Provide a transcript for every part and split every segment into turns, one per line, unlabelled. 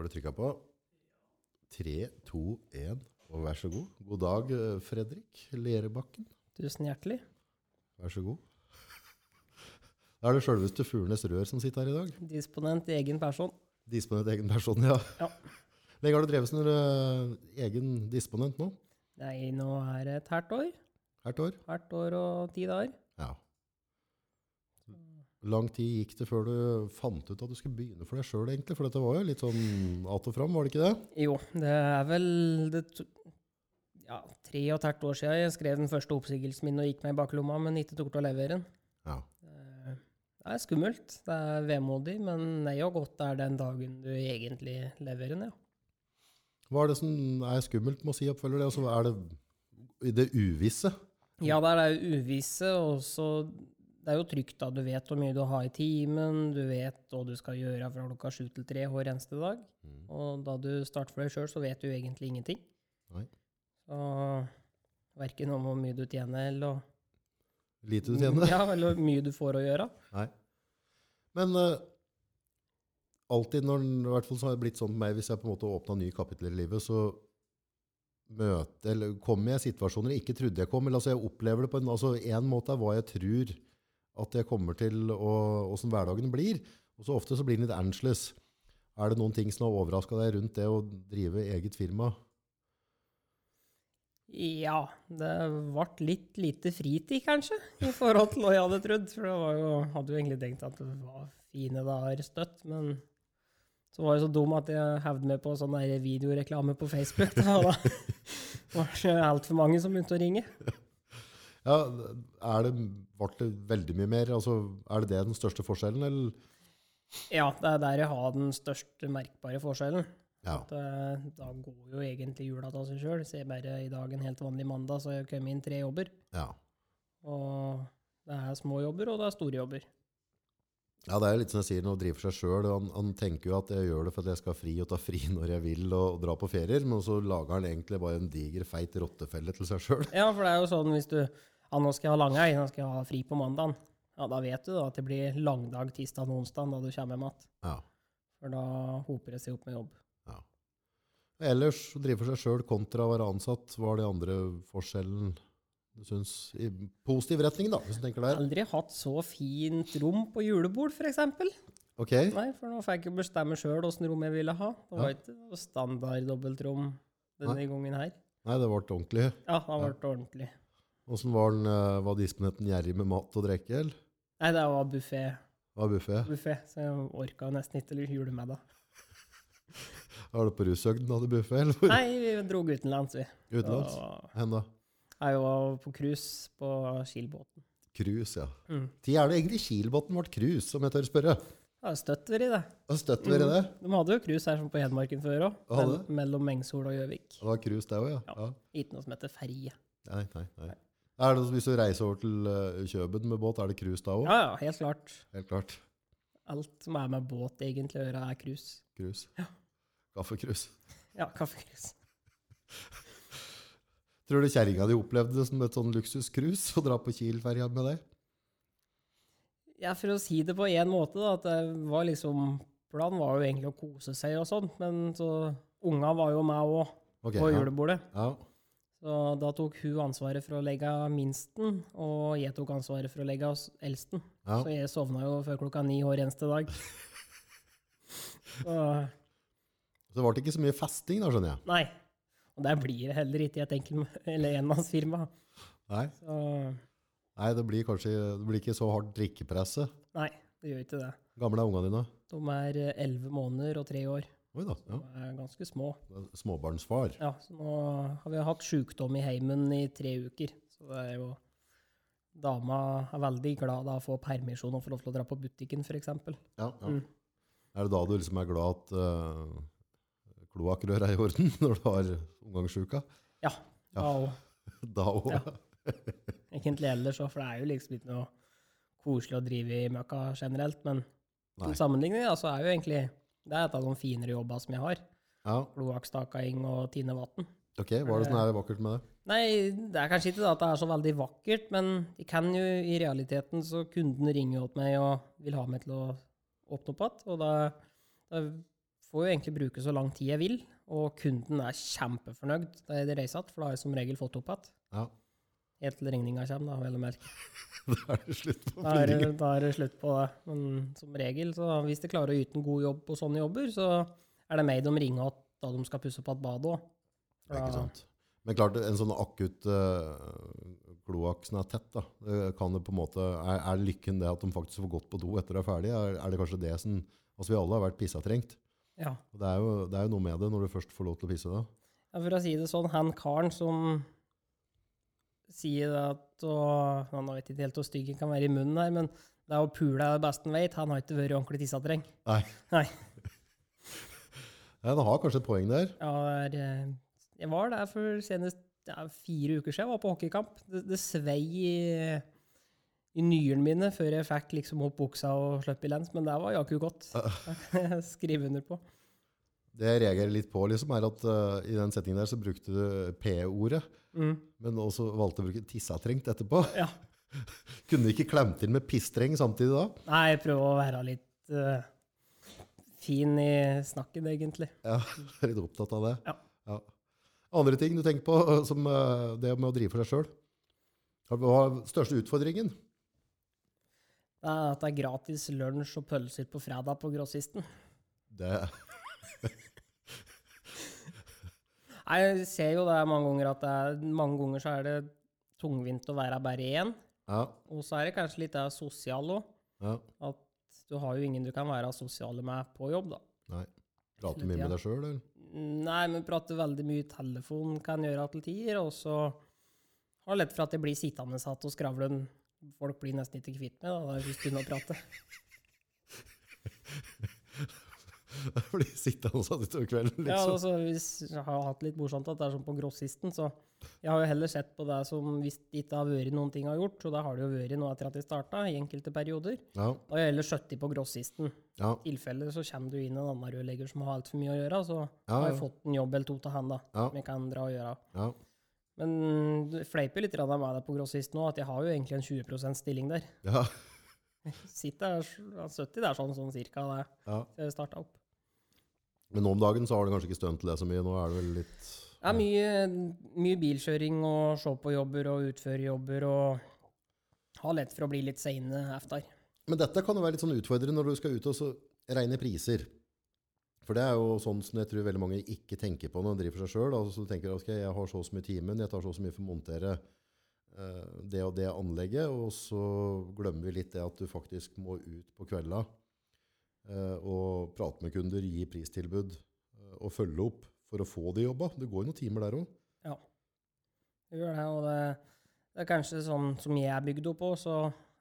Har du trykka på? Tre, to, én, og vær så god. God dag, eh, Fredrik Lerebakken.
Tusen hjertelig.
Vær så god. Da er det sjølveste Fuglenes Rør som sitter her i dag.
Disponent i egen person.
Disponent i egen person, ja.
Ja.
Lenge har du drevet som uh, egen disponent nå?
Nei, nå er det et halvt år.
Hvert år?
Hvert år og ti dager.
Lang tid gikk det før du fant ut at du skulle begynne for deg sjøl, egentlig? For dette var jo litt sånn att og fram, var det ikke det?
Jo, det er vel det, ja, tre og et halvt år siden jeg skrev den første oppsigelsen min og gikk meg i baklomma, men ikke tok til å levere den.
Ja.
Eh, Det er skummelt, det er vemodig, men nei og godt er den dagen du egentlig leverer den, ja.
Hva er det som er skummelt med å si oppfølger det? Altså, er det i det uvisse?
Ja, det er det uvisse, og så det er jo trygt da, du vet hvor mye du har i timen, du vet hva du skal gjøre fra klokka sju til tre hver eneste dag. Og da du starter for deg sjøl, så vet du egentlig ingenting.
Nei.
Så verken om hvor mye du tjener, eller,
Lite du tjener?
ja, eller hvor mye du får å gjøre.
Nei. Men uh, alltid når i hvert fall så har det blitt sånn med meg, hvis jeg på en måte åpna nye kapitler i livet, så møter, eller kommer jeg i situasjoner jeg ikke trodde jeg kom. Eller altså jeg opplever det på en, altså en måte er hva jeg tror at jeg kommer til, åssen hverdagen blir. Og så ofte så blir den litt annerledes. Er det noen ting som har overraska deg rundt det å drive eget firma?
Ja, det ble litt lite fritid, kanskje, i forhold til hva jeg hadde trodd. For det jo, hadde jo egentlig tenkt at det var fine dager støtt, men så var jeg så dum at jeg hevde meg på sånn videoreklame på Facebook. Da, da var det altfor mange som begynte å ringe.
Ja, er det, ble det veldig mye mer? Altså, er det det den største forskjellen, eller?
Ja, det er der jeg har den største merkbare forskjellen.
Ja.
At, eh, da går jo egentlig jula av seg sjøl. Ser bare i dag en helt vanlig mandag, så har jeg kommet inn tre jobber.
ja.
Og det er små jobber, og det er store jobber.
Ja, det er litt som jeg sier, når han driver seg sjøl. Han, han tenker jo at jeg gjør det for at jeg skal ha fri og ta fri når jeg vil og, og dra på ferier, men så lager han egentlig bare en diger, feit rottefelle til seg sjøl.
Ja, for det er jo sånn hvis du ja, nå skal jeg ha langhelg, nå skal jeg ha fri på mandagen. Ja, da vet du da at det blir langdag tirsdag og onsdag da du kommer hjem igjen.
Ja.
For da hoper det seg opp med jobb.
ja. Ellers å drive for seg sjøl kontra å være ansatt, hva er de andre forskjellen du syns i positiv retning, da, hvis du tenker der?
Aldri hatt så fint rom på julebord, f.eks.
Okay.
Nei, for nå fikk jeg bestemme sjøl åssen rom jeg ville ha. Det var ikke standard dobbeltrom denne
Nei.
gangen her.
nei, det ble ordentlig.
Ja, det ble ja. ordentlig.
Åssen var, den, eh, var disponenten gjerrig med mat og drikke, eller?
Nei, det var buffé,
Var buffé?
buffé, så jeg orka nesten ikke julemiddag.
Var det på rushøgden hadde buffé, eller?
Nei, vi dro utenlands, vi.
Utenlands? Hvor da?
Jeg var på cruise på Kielbåten.
Cruise, ja.
Mm.
Tid er det egentlig Kilbåten ble cruise, om jeg tør spørre?
Det har støtt vært i det.
Hva støtter i det?
De hadde jo cruise her som på Hedmarken før òg.
Ja, det?
mellom Mengsol og Gjøvik.
Det var cruise det òg, ja.
Ja.
ja.
Ikke noe som heter ferje.
Nei, nei, nei. Er det, hvis du reiser over til uh, Kjøben med båt, er det cruise da òg?
Ja, ja, helt klart.
Helt klart.
Alt som er med båt egentlig å gjøre, er cruise.
Cruise. Kaffekrus?
Ja, kaffekrus.
Tror du kjerringa di opplevde det som et sånn luksuskrus å dra på Kiel-ferja med deg?
Ja, for å si det på én måte, da, at det var liksom Planen var jo egentlig å kose seg og sånn, men så Unga var jo med òg
okay,
på
ja.
julebordet.
Ja.
Så da tok hun ansvaret for å legge minsten, og jeg tok ansvaret for å legge eldsten.
Ja.
Så jeg sovna jo før klokka ni hver eneste dag. Så
Så det ble ikke så mye festing, da, skjønner jeg.
Nei. Og der blir det heller ikke i et enkelt eller enmannsfirma.
Nei,
Så
Nei det blir kanskje det blir ikke så hardt drikkepresse.
nei, det gjør ikke det.
Gamle er ungene dine?
De er elleve måneder og tre år.
Oi da. Ja.
som er ganske små.
Småbarnsfar.
Ja, så nå har vi hatt sjukdom i heimen i tre uker. Så det er jo Dama er veldig glad da å få permisjon og få lov til å dra på butikken, f.eks.
Ja, ja.
Mm.
Er det da du liksom er glad at uh, kloakkrør er i orden, når du har omgangssjuka?
Ja.
Ja.
Da òg.
Da òg.
Ja. Egentlig ellers òg, for det er jo liksom ikke noe koselig å drive i møkka generelt. Men
Nei.
til sammenligning ja, så er jo egentlig det er et av de finere jobba som jeg har.
Ja,
Kloakkstakaing og tine vann.
ok. Hva er det som er vakkert med det?
Nei, det er kanskje ikke det at det er så veldig vakkert, men de kan jo i realiteten så kunden ringer til meg og vil ha meg til å åpne opp igjen. Og da, da får jo egentlig bruke så lang tid jeg vil, og kunden er kjempefornøyd da jeg reiser igjen, for da har jeg som regel fått opp igjen.
Ja.
Helt til regninga kommer, da, vel å merke.
Da er det slutt på
Da er, det, da er det slutt på det. Men som regel, så hvis de klarer å yte en god jobb på sånne jobber, så er det meg de ringer at da de skal pusse på et bad òg.
Ikke sant. Men klart, en sånn akutt uh, kloakk som er tett, da, kan det på en måte, er, er lykken det at de faktisk får gått på do etter de er ferdig? Er, er det kanskje det som Altså, vi alle har vært pissatrengt.
Ja.
Det er, jo, det er jo noe med det når du først får lov til å pisse da.
Ja, For å si det sånn, han karen som sier at og, Han vet ikke helt hvor stygg han kan være i munnen her, men det er å pule er det beste han vet. Han har ikke vært ordentlig tissetreng.
Nei.
Nei.
Nei, det har kanskje et poeng der.
Ja, eh, jeg var der for senest ja, fire uker siden. Jeg var på hockeykamp. Det, det svei i, i nyrene mine før jeg fikk liksom opp buksa og slapp i lens, men det var jaggu godt. Skrive under på.
Det jeg reagerer litt på, liksom, er at uh, i den settingen der så brukte du P-ordet,
Mm.
men også valgte å bruke tissetrengt etterpå.
Ja.
Kunne du ikke klemt til med pisstreng samtidig da?
Nei, jeg prøver å være litt uh, fin i snakken, egentlig.
Ja, litt opptatt av det.
Ja.
Andre ting du tenker på, eh, som uh, det med å drive for deg sjøl? Hva er største utfordringen?
Det er at det er gratis lunsj og pølser på fredag på grossisten.
Det,
Nei, Jeg ser jo det mange ganger at det er, mange ganger så er det tungvint å være bare én.
ja,
Og så er det kanskje litt det sosiale òg.
ja,
At du har jo ingen du kan være sosiale med på jobb, da.
nei. Prater mye med deg sjøl, eller?
Nei, men prater veldig mye i telefon kan gjøre til tider, og så har det lett for at jeg blir sittende satt og skravle. Folk blir nesten ikke kvitt meg, da. Er just begynner å prate.
Jeg blir sittende sånn utover kvelden,
Ja,
liksom.
altså, hvis jeg har hatt litt morsomt at det er sånn på grossisten, så jeg har jo heller sett på det som hvis det ikke har vært noen ting jeg har gjort, og det har det jo vært nå etter at jeg starta, i enkelte perioder.
Ja,
Da har jeg heller skjøtt på grossisten.
ja,
I tilfelle så kommer du inn en annen rørlegger som har altfor mye å gjøre, så
Ja,
har jeg fått en jobb eller to til han, da,
Ja.
som jeg kan dra og gjøre.
ja.
Men du fleiper litt med deg på grossisten nå, at jeg har jo egentlig en 20% stilling der.
ja,
Sitter der, 70 der sånn, sånn cirka det,
ja.
jeg starta opp.
Men nå om dagen så har du kanskje ikke stønt til det så mye. Nå er det vel litt
Det er mye, mye bilkjøring og se på jobber og utføre jobber og ha lett for å bli litt seine efter.
Men dette kan jo være litt sånn utfordrende når du skal ut og så regne priser. For det er jo sånn som jeg tror veldig mange ikke tenker på når de driver for seg sjøl. Altså, du tenker ok, jeg har så og så mye timen, jeg tar så og så mye for å montere eh, det og det anlegget, og så glemmer vi litt det at du faktisk må ut på kvelda og prate med kunder, gi pristilbud eh, og følge opp for å få de jobba. Det går jo noen timer der òg.
Ja, det gjør det. Og det, det er kanskje sånn som jeg er bygd opp på, så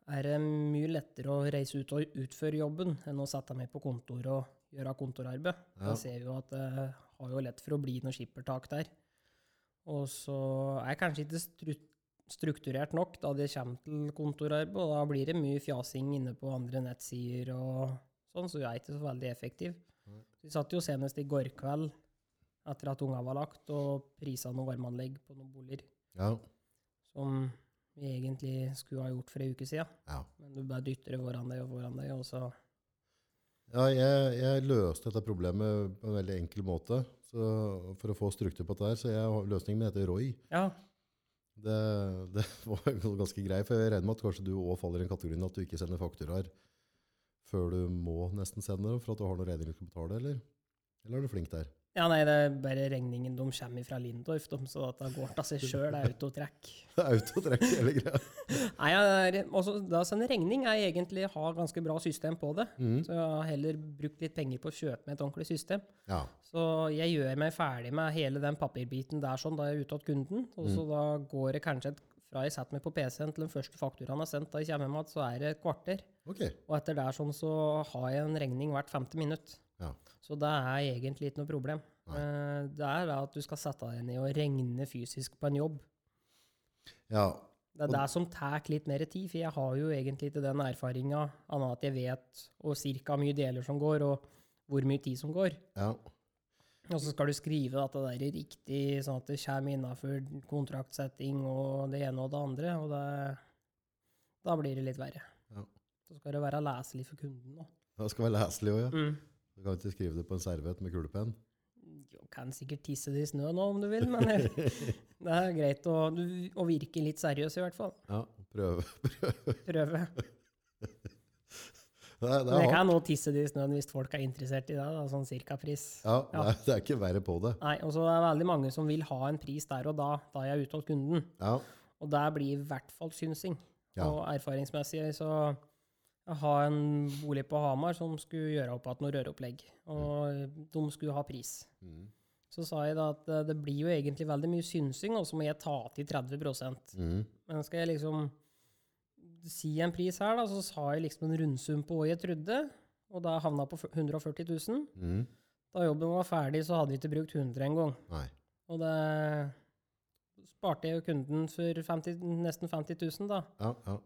er det mye lettere å reise ut og utføre jobben enn å sette meg på kontor og gjøre kontorarbeid.
Ja.
Da ser vi jo at det har jo lett for å bli noe skippertak der. Og så er jeg kanskje ikke strutt strukturert nok da det kommer til kontorarbeid, og da blir det mye fjasing inne på andre nettsider og sånn, så hun er ikke så veldig effektiv. Vi satt jo senest i går kveld etter at unga var lagt, og prisa noen varmeanlegg på noen boliger
Ja.
som vi egentlig skulle ha gjort for ei uke siden.
ja.
Men du bare dytter det foran deg og foran deg, og så
Ja, jeg, jeg løste dette problemet på en veldig enkel måte så for å få struktur på dette. her, Så jeg, løsningen min heter Roy.
Ja,
Det, det var ganske greit, for jeg regner med at kanskje du òg faller i den kategorien at du ikke sender fakturaer før du må nesten sende dem for at du har noen regninger du skal betale, eller? Eller er du flink der?
ja nei, det er bare regningen de kommer fra Lindorf, de, så at det går av seg sjøl, det er autotrekk.
Autotrekk hele greia.
Nei, ja, også, da sende regning er egentlig ha ganske bra system på det.
Mm.
Så jeg har heller brukt litt penger på å kjøpe meg et ordentlig system.
Ja.
Så jeg gjør meg ferdig med hele den papirbiten der sånn da jeg er ute hos kunden. Og så da går det kanskje et, fra jeg setter meg på PC-en til den første fakturaen er sendt, da jeg kommer hjem igjen, så er det et kvarter.
Okay.
Og etter der sånn så har jeg en regning hvert femte minutt.
Ja.
Så det er egentlig ikke noe problem.
Nei.
Eh, Det er at du skal sette deg ned og regne fysisk på en jobb.
ja.
Det er det som tar litt mer tid, for jeg har jo egentlig ikke den erfaringa, annet at jeg vet og cirka mye deler som går, og hvor mye tid som går.
Ja.
Og så skal du skrive at det er riktig, sånn at det kommer innafor kontraktsetting og det ene og det andre, og det, da blir det litt verre.
Ja.
Så skal det være leselig for kunden òg.
Det skal være leselig òg, ja.
Mm.
Du kan ikke skrive det på en serviett med kulepenn.
Du kan sikkert tisse det i snø nå om du vil, men det er greit å, å virke litt seriøs i hvert fall.
Ja, prøve.
Prøve.
Det det
Men jeg kan nå tisse det i snøen hvis folk er interessert i det, da, sånn cirka-pris.
Ja,
Ja.
Er, det er ikke verre på det.
Nei, og så er det veldig mange som vil ha en pris der og da, da jeg er ute hos kunden.
Ja,
Og det blir i hvert fall synsing.
Ja.
Og erfaringsmessig så jeg har en bolig på Hamar som skulle gjøre opp igjen noe røropplegg, og de skulle ha pris.
Mm.
Så sa jeg da at eh, det blir jo egentlig veldig mye synsing, og så må jeg ta til 30
Mm.
Men skal jeg liksom si en pris her, da, så sa jeg liksom en rundsum på hva jeg trodde, og da havna på 140 000.
Mm.
Da jobben var ferdig, så hadde vi ikke brukt 100 engang. Og det sparte jeg jo kunden for 50, nesten 50 000, da.
Ja, ja.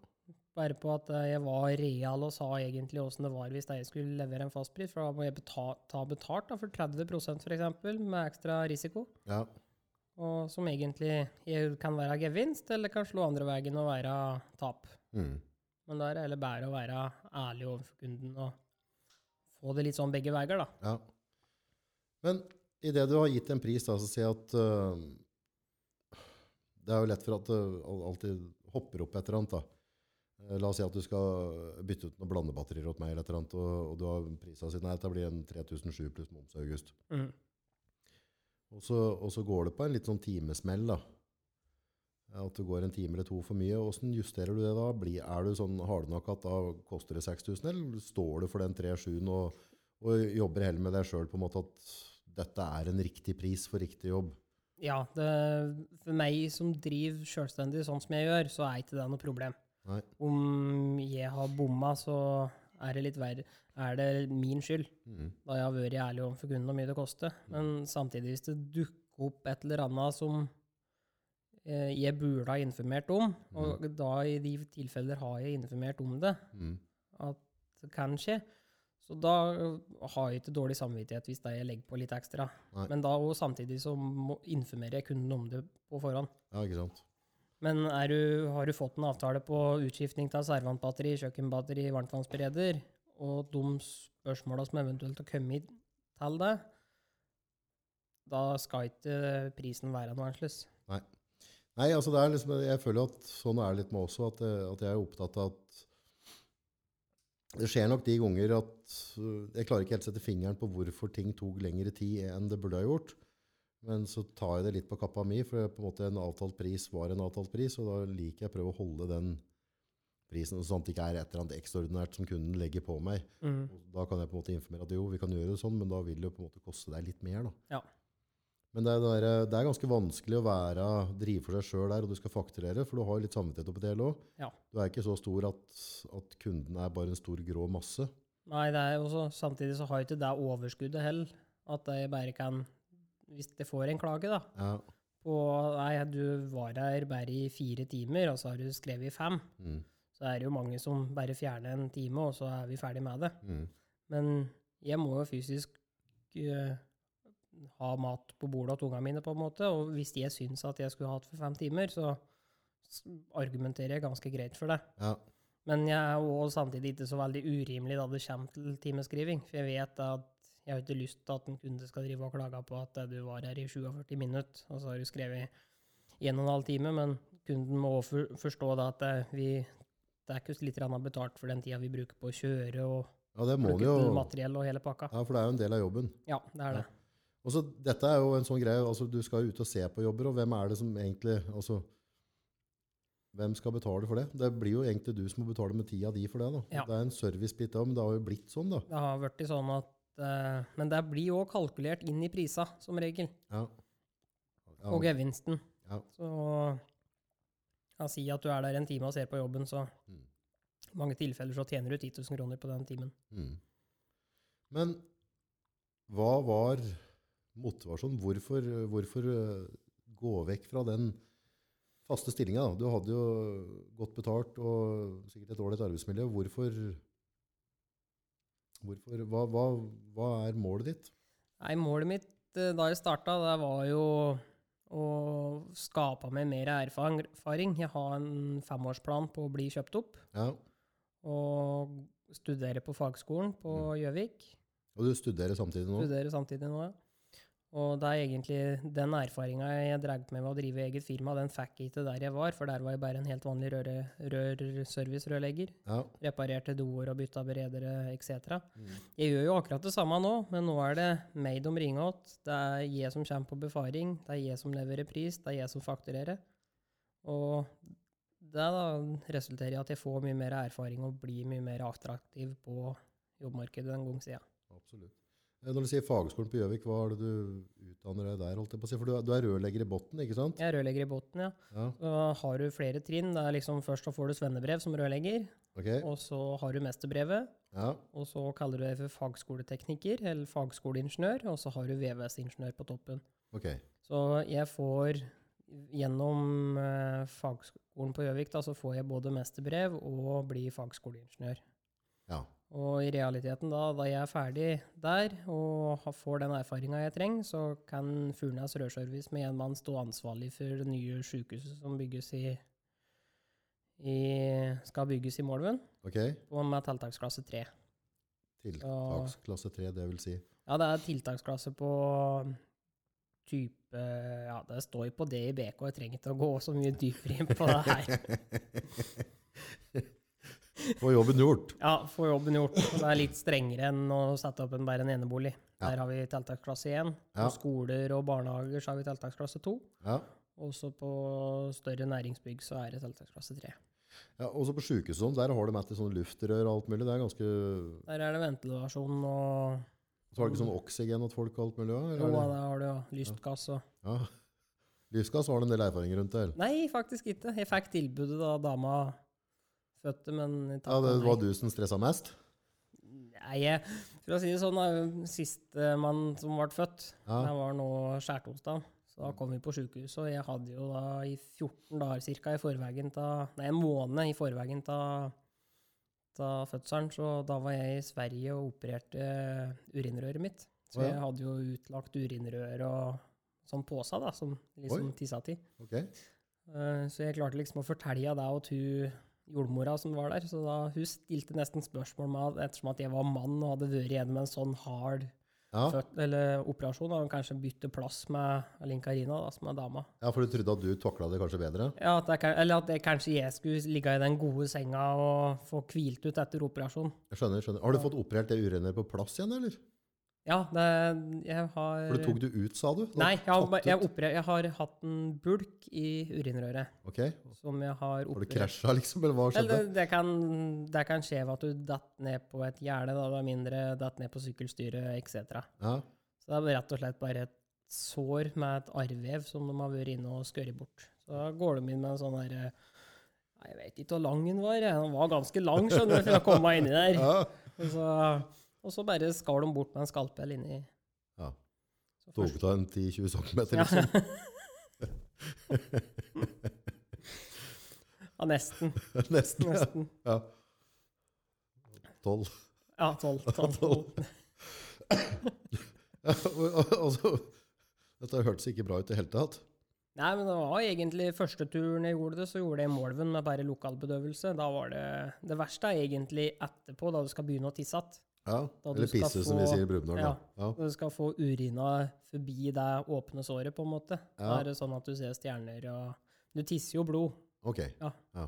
Bare på at eh, jeg var real og sa egentlig åssen det var hvis jeg skulle levere en fastpris. For da må jeg beta ta betalt da, for 30% f.eks., med ekstra risiko.
ja.
Og som egentlig kan være gevinst, eller kan slå andre veien og være tap.
Mm.
Men da er det heller bedre å være ærlig overfor kunden og få det litt sånn begge veier, da.
ja. Men i det du har gitt en pris, da, så sier jeg at uh, det er jo lett for at det alltid hopper opp et eller annet. da. Eh, La oss si at du skal bytte ut noen blandebatterier åt meg, eller et eller annet, og, og du har prisa si nei, det blir en 3007 pluss moms i august.
Mm.
Og så, og så går det på en litt sånn timesmell, da. At det går en time eller to for mye. Hvordan justerer du det da? Blir, er du sånn hard nok at da koster det 6000, eller står du for den 37-en og, og jobber heller med deg sjøl på en måte at dette er en riktig pris for riktig jobb?
Ja, det, for meg som driver selvstendig sånn som jeg gjør, så er ikke det noe problem.
Nei.
Om jeg har bomma, så er det litt verre. Er det min skyld,
Mm.
da jeg har vært ærlig overfor kunden hvor mye det koster. Men samtidig, hvis det dukker opp et eller annet som jeg burde ha informert om, og da i de tilfeller har jeg informert om det,
mm.
at det kan skje, så da har jeg ikke dårlig samvittighet hvis jeg legger på litt ekstra.
Nei.
Men da og samtidig så informerer jeg kunden om det på forhånd.
Ja, ikke sant?
Men er du, har du fått en avtale på utskiftning av servantbatteri, kjøkkenbatteri, varmtvannsbereder, og de spørsmåla som eventuelt har kommet til deg, da skal ikke prisen være noe annerledes.
Nei, altså det er liksom, jeg føler at sånn er det litt med også, at, jeg- at jeg er opptatt av at det skjer nok de ganger at øh, jeg klarer ikke helt sette fingeren på hvorfor ting tok lengre tid enn det burde ha gjort. Men så tar jeg det litt på kappa mi, for på en måte en avtalt pris var en avtalt pris, og da liker jeg å prøve å holde den prisen, sånn at det ikke er et eller annet ekstraordinært som kunden legger på meg.
Mm.
Da kan jeg på en måte informere at jo, vi kan gjøre det sånn, men da vil det jo på en måte koste deg litt mer. da.
Ja.
Men det er, det er- det er ganske vanskelig å være, drive for seg sjøl der, og du skal fakturere, for du har litt samvittighet oppi det hele òg.
Ja.
Du er ikke så stor at, at kunden er bare en stor grå masse.
Nei, det er jo samtidig så har jeg ikke det overskuddet heller, at jeg bare kan, hvis jeg får en klage da,
Ja.
på, nei, du var her bare i fire timer, og så har du skrevet i fem,
Mm.
så er det jo mange som bare fjerner en time, og så er vi ferdig med det.
Mm.
Men jeg må jo fysisk eh, ha mat på bordet og tunga mine, på en måte. Og hvis jeg syns at jeg skulle hatt for fem timer, så argumenterer jeg ganske greit for det.
Ja.
Men jeg er jo samtidig ikke så veldig urimelig da det kommer til timeskriving. For jeg vet at jeg har ikke lyst til at en kunde skal drive og klage på at eh, du var her i 47 minutter, og så har du skrevet en og en halv time. Men kunden må også forstå at eh, vi det er ikke litt betalt for den tida vi bruker på å kjøre og
ja, det må
bruke
du jo.
materiell og hele pakka.
Ja, for det er jo en del av jobben.
Ja, det er det.
Og så Dette er jo en sånn greie, altså du skal jo ut og se på jobber, og hvem er det som egentlig altså, Hvem skal betale for det? Det blir jo egentlig du som må betale med tida di for det. da.
Ja.
Det er en servicebit, men det har jo blitt sånn, da.
Det har vært sånn at uh, Men det blir jo kalkulert inn i prisa, som regel.
Ja. Ja.
Og gevinsten.
Ja.
Så ja, si at du er der en time og ser på jobben, så
Mm.
mange tilfeller så tjener du 10 000 kroner på den timen.
Mm. Men hva var motivasjonen? Hvorfor, hvorfor øh, gå vekk fra den faste stillinga? Du hadde jo godt betalt og sikkert et ålreit arbeidsmiljø. Hvorfor, hvorfor hva, hva, hva er målet ditt?
Nei, målet mitt eh, da jeg starta, det var jo å skape meg mer erfaring. Jeg har en femårsplan på å bli kjøpt opp.
Ja.
Og studere på fagskolen på Gjøvik.
Og du studerer samtidig nå?
Studerer samtidig nå, ja. Og det er egentlig den erfaringa jeg drev med ved å drive eget firma, den fikk jeg ikke der jeg var, for der var jeg bare en helt vanlig røre- rørservice-rørlegger.
Ja.
Reparerte doer og bytta beredere etc.
Mm.
Jeg gjør jo akkurat det samme nå, men nå er det meg de ringer. Det er jeg som kommer på befaring, det er jeg som leverer pris, det er jeg som fakturerer. Og det da resulterer i at jeg får mye mer erfaring og blir mye mer attraktiv på jobbmarkedet en gang siden.
Absolutt. Eh, Når du sier fagskolen på Gjøvik, hva er det du utdanner deg der? holdt jeg på å si? For du er, du er rørlegger i botten, ikke sant?
Jeg er rørlegger i Botten, ja.
Ja,
Så har du flere trinn. Det er liksom Først så får du svennebrev som rørlegger,
Okay.
og så har du mesterbrevet.
Ja,
Og så kaller du deg for fagskoletekniker eller fagskoleingeniør, og så har du VVS-ingeniør på toppen.
Okay.
Så jeg får gjennom eh, fagskolen på Gjøvik, da, så får jeg både mesterbrev og blir fagskoleingeniør.
Ja,
Og i realiteten, da, da jeg er ferdig der og får den erfaringa jeg trenger, så kan Furnes Rørservice med en mann stå ansvarlig for det nye sykehuset som bygges i, i skal bygges i Målven,
okay.
og med tiltaksklasse 3.
Tiltaksklasse 3, det vil si.
Ja, det er tiltaksklasse på type Ja, det står jo på det i BK, jeg trenger ikke å gå så mye dypere inn på det her.
Få jobben gjort.
Ja, få jobben gjort. Og det er litt strengere enn å sette opp en bare en enebolig.
Ja.
Der har vi tiltaksklasse 1.
Ja.
På skoler og barnehager så har vi tiltaksklasse 2.
Ja.
Også på større næringsbygg så er det tiltaksklasse 3.
ja også på sykehuset, sånn, der har de etter sånne luftrør og alt mulig. Det er ganske...
Der er det ventilasjon og
Så har du ikke sånn oksygen at folk og alt mulig? Ja,
Jo,
er
der har du ja, lystgass og
det- ja. Lystgass har du en del erfaring rundt der. eller?
Nei, faktisk ikke. Jeg fikk tilbudet da dama fødte, men
Ja, det var du som stressa mest?
Nei, jeg, for å si det sånn, sistemann som ble født,
Ja.
det var nå skjærtorsdag. Så da kom vi på sjukehuset, og jeg hadde jo da i 14 dager cirka i forveien ta, Nei, en måned i forveien ta fødselen, så da var jeg i Sverige og opererte urinrøret mitt. Så jeg hadde jo utlagt urinrør og sånn påsa, da, som liksom tissa til.
Ok.
Uh, Så jeg klarte liksom å fortelle deg at hun jordmora som var der. Så da, hun stilte nesten spørsmål med ettersom at jeg var mann og hadde vært gjennom en sånn hard
Ja.
født, eller operasjon, og kanskje bytte plass med Alin Karina, da, som er dama.
ja, for du trodde at du takla det kanskje bedre?
Ja, at det, eller at det, kanskje jeg skulle ligge i den gode senga og få hvilt ut etter operasjon.
Jeg skjønner, skjønner. Har du fått operert det urennet på plass igjen, eller?
Ja, det, jeg har
For det tok du ut, sa du? Du
Nei, jeg har, jeg, operer, jeg har hatt en bulk i urinrøret
Ok.
som jeg har
Har du
operert.
krasja, liksom? Eller hva skjedde?
Eller det, det, kan, det kan skje ved at du detter ned på et gjerde, da er mindre detter ned på sykkelstyret etc.
Ja.
Så det er rett og slett bare et sår med et arrvev som de har vært inne og skørret bort. Så da går de inn med en sånn der Jeg vet ikke hvor lang den var. Den var ganske lang, skjønner du, for å komme meg inni der.
ja.
Så, og så bare skar de bort med en skalpell inni.
Ja. Tok av en 10-20 cm, liksom.
ja, nesten.
Nesten.
Nesten.
ja. 12.
Ja, tolv. tolv, tolv.
Altså, dette hørtes ikke bra ut i det hele tatt.
Nei, men det var egentlig første turen jeg gjorde det, så gjorde jeg Målven med bare lokalbedøvelse. Da var det Det verste er egentlig etterpå, da du skal begynne å tisse igjen.
Ja. Eller
pisse,
pisse, som vi sier i Brumunddal.
Ja.
Ja.
Du skal få urina forbi det åpne såret, på en måte. Da er det sånn at du ser stjerner og Du tisser jo blod.
Ok.
Ja.
Ja.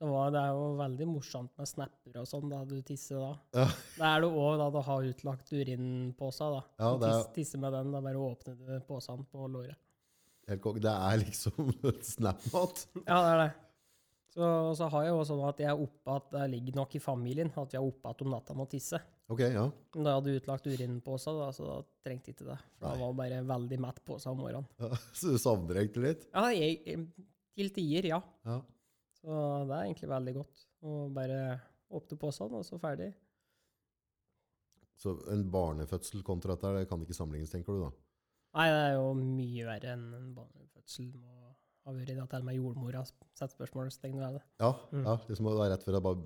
Så var, det er jo veldig morsomt med snapper og sånn da du tisser da.
Ja.
Det er det òg da du har utlagt urinpose. da.
Ja,
Du
er-
tiss, tisser med den, da bare åpner du posen på låret.
Helt kokk. Det er liksom snap-mat.
Ja, det er det. Så, så har jeg jo sånn at jeg er oppe at det ligger nok i familien at vi er oppe at om natta må tisse.
Ok, ja.
Men da jeg hadde utlagt seg, da, så da trengte jeg ikke det. For
Nei.
da var bare veldig mett på seg om morgenen.
ja. Så du savner egentlig litt?
Ja, jeg, til tider, ja.
Ja.
Så det er egentlig veldig godt. Å bare åpne posen, og så ferdig.
Så en barnefødsel kontra dette, det kan ikke sammenlignes, tenker du da?
Nei, det er jo mye verre enn en barnefødsel må ha vært. at til og med jordmora setter spørsmålstegn ved det.
Ja,
Mm.
ja liksom det var rett før jeg bare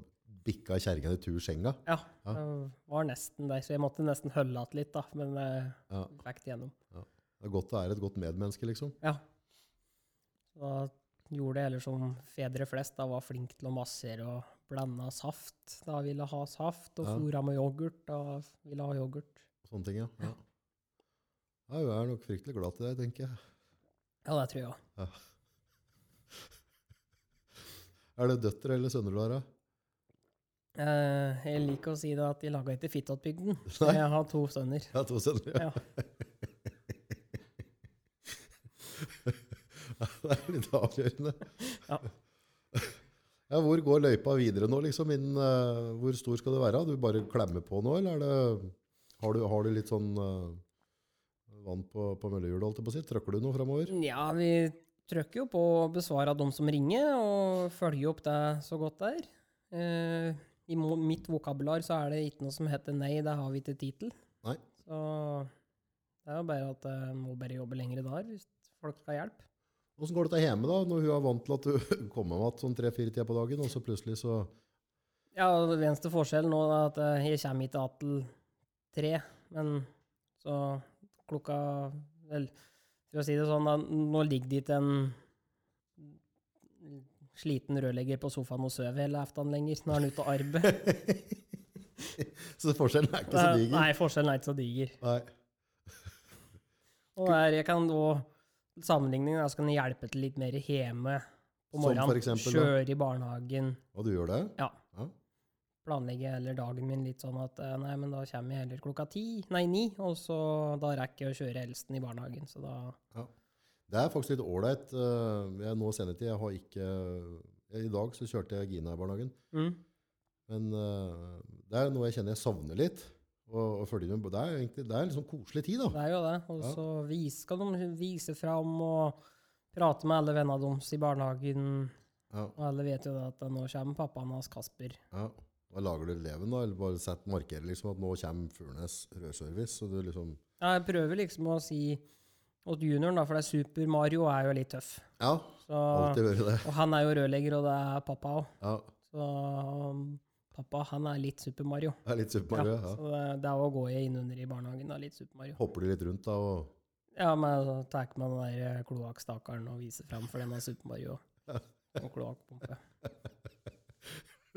bikka kjerringa i tur senga.
Ja,
Ja.
var nesten der, så jeg måtte nesten holde igjen litt, da. Men jeg
Ja.
fikk det gjennom.
Det er godt å være et godt medmenneske, liksom.
Ja. Så da gjorde det heller som fedre flest, da var flink til å massere og blanda saft. Da ville ha saft, og
Ja.
fôra med yoghurt, da ville ha yoghurt.
Sånne ting, ja. ja. ja hun er nok fryktelig glad til deg, tenker jeg.
Ja, det tror jeg òg.
Er det døtre eller sønner du har?
Eh, jeg liker å si det at de laga ikke
Fittåtbygden.
Jeg har to sønner.
Jeg har to sønner. Ja.
Ja.
det er litt avgjørende.
Ja.
Ja, hvor går løypa videre nå, liksom? Innen, uh, hvor stor skal det være? Du bare klemmer på nå, eller er det, har, du, har du litt sånn uh, vann på, på møllehjulet, holdt jeg på å si? Trøkker du noe framover?
Ja, vi trykker jo på å besvare de som ringer, og følger opp det så godt det er. Eh, I mitt vokabular så er det ikke noe som heter nei, det har vi ikke tid til.
Nei.
Så det er jo bare at jeg må bare jobbe lengre dager hvis folk skal ha hjelp.
Hvordan går dette hjemme, da, når hun er vant til at du kommer med sånn tre-fire tider på dagen, og så plutselig så
Ja, den eneste forskjellen nå er at eh, jeg kommer ikke til tre, men så klokka Vel, for å si det sånn, da, nå ligger det ikke en sliten rørlegger på sofaen og sover hele aften lenger. Nå er han ute og arbeider.
Så forskjellen er ikke så diger?
Nei, forskjellen er ikke så diger.
Nei.
Og der, jeg kan da Sammenligningen er kan hjelpe til litt mer hjemme på morgenen. Kjøre i barnehagen.
Og du gjør det?
Ja.
Ja.
planlegge heller dagen min litt sånn at eh, nei, men da kommer jeg heller klokka ti, nei ni, og så da rekker jeg å kjøre eldsten i barnehagen. Så da
Det er faktisk litt ålreit. eh, Jeg nå senere tid, jeg har ikke I dag så kjørte jeg Gina i barnehagen.
mm.
Men eh, det er noe jeg kjenner jeg savner litt. Og, og følge med. Det er egentlig det er en liksom koselig tid, da.
Det er jo det. Og
Ja.
så vis, skal de vise fram og prate med alle vennene deres i barnehagen.
Ja,
Og alle vet jo det at nå kommer pappaen hans Kasper.
ja. Da lager du eleven, da? Eller bare markerer liksom at nå kommer Furnes rørservice? Så du liksom
Ja, jeg prøver liksom å si åt junioren, da, for det er Super Mario er jo litt tøff.
Ja,
Så,
alltid vært det.
og han er jo rørlegger, og det er pappa òg.
Ja,
Så um, pappa, han er litt Super Mario.
Ja, er litt Super Mario. Ja. ja.
Så det, det er å gå innunder i barnehagen, da, litt Super Mario.
Hopper du litt rundt da og
Ja, men så tar med den der kloakkstakeren og viser fram for den av Super Mario og kloakkpumpe.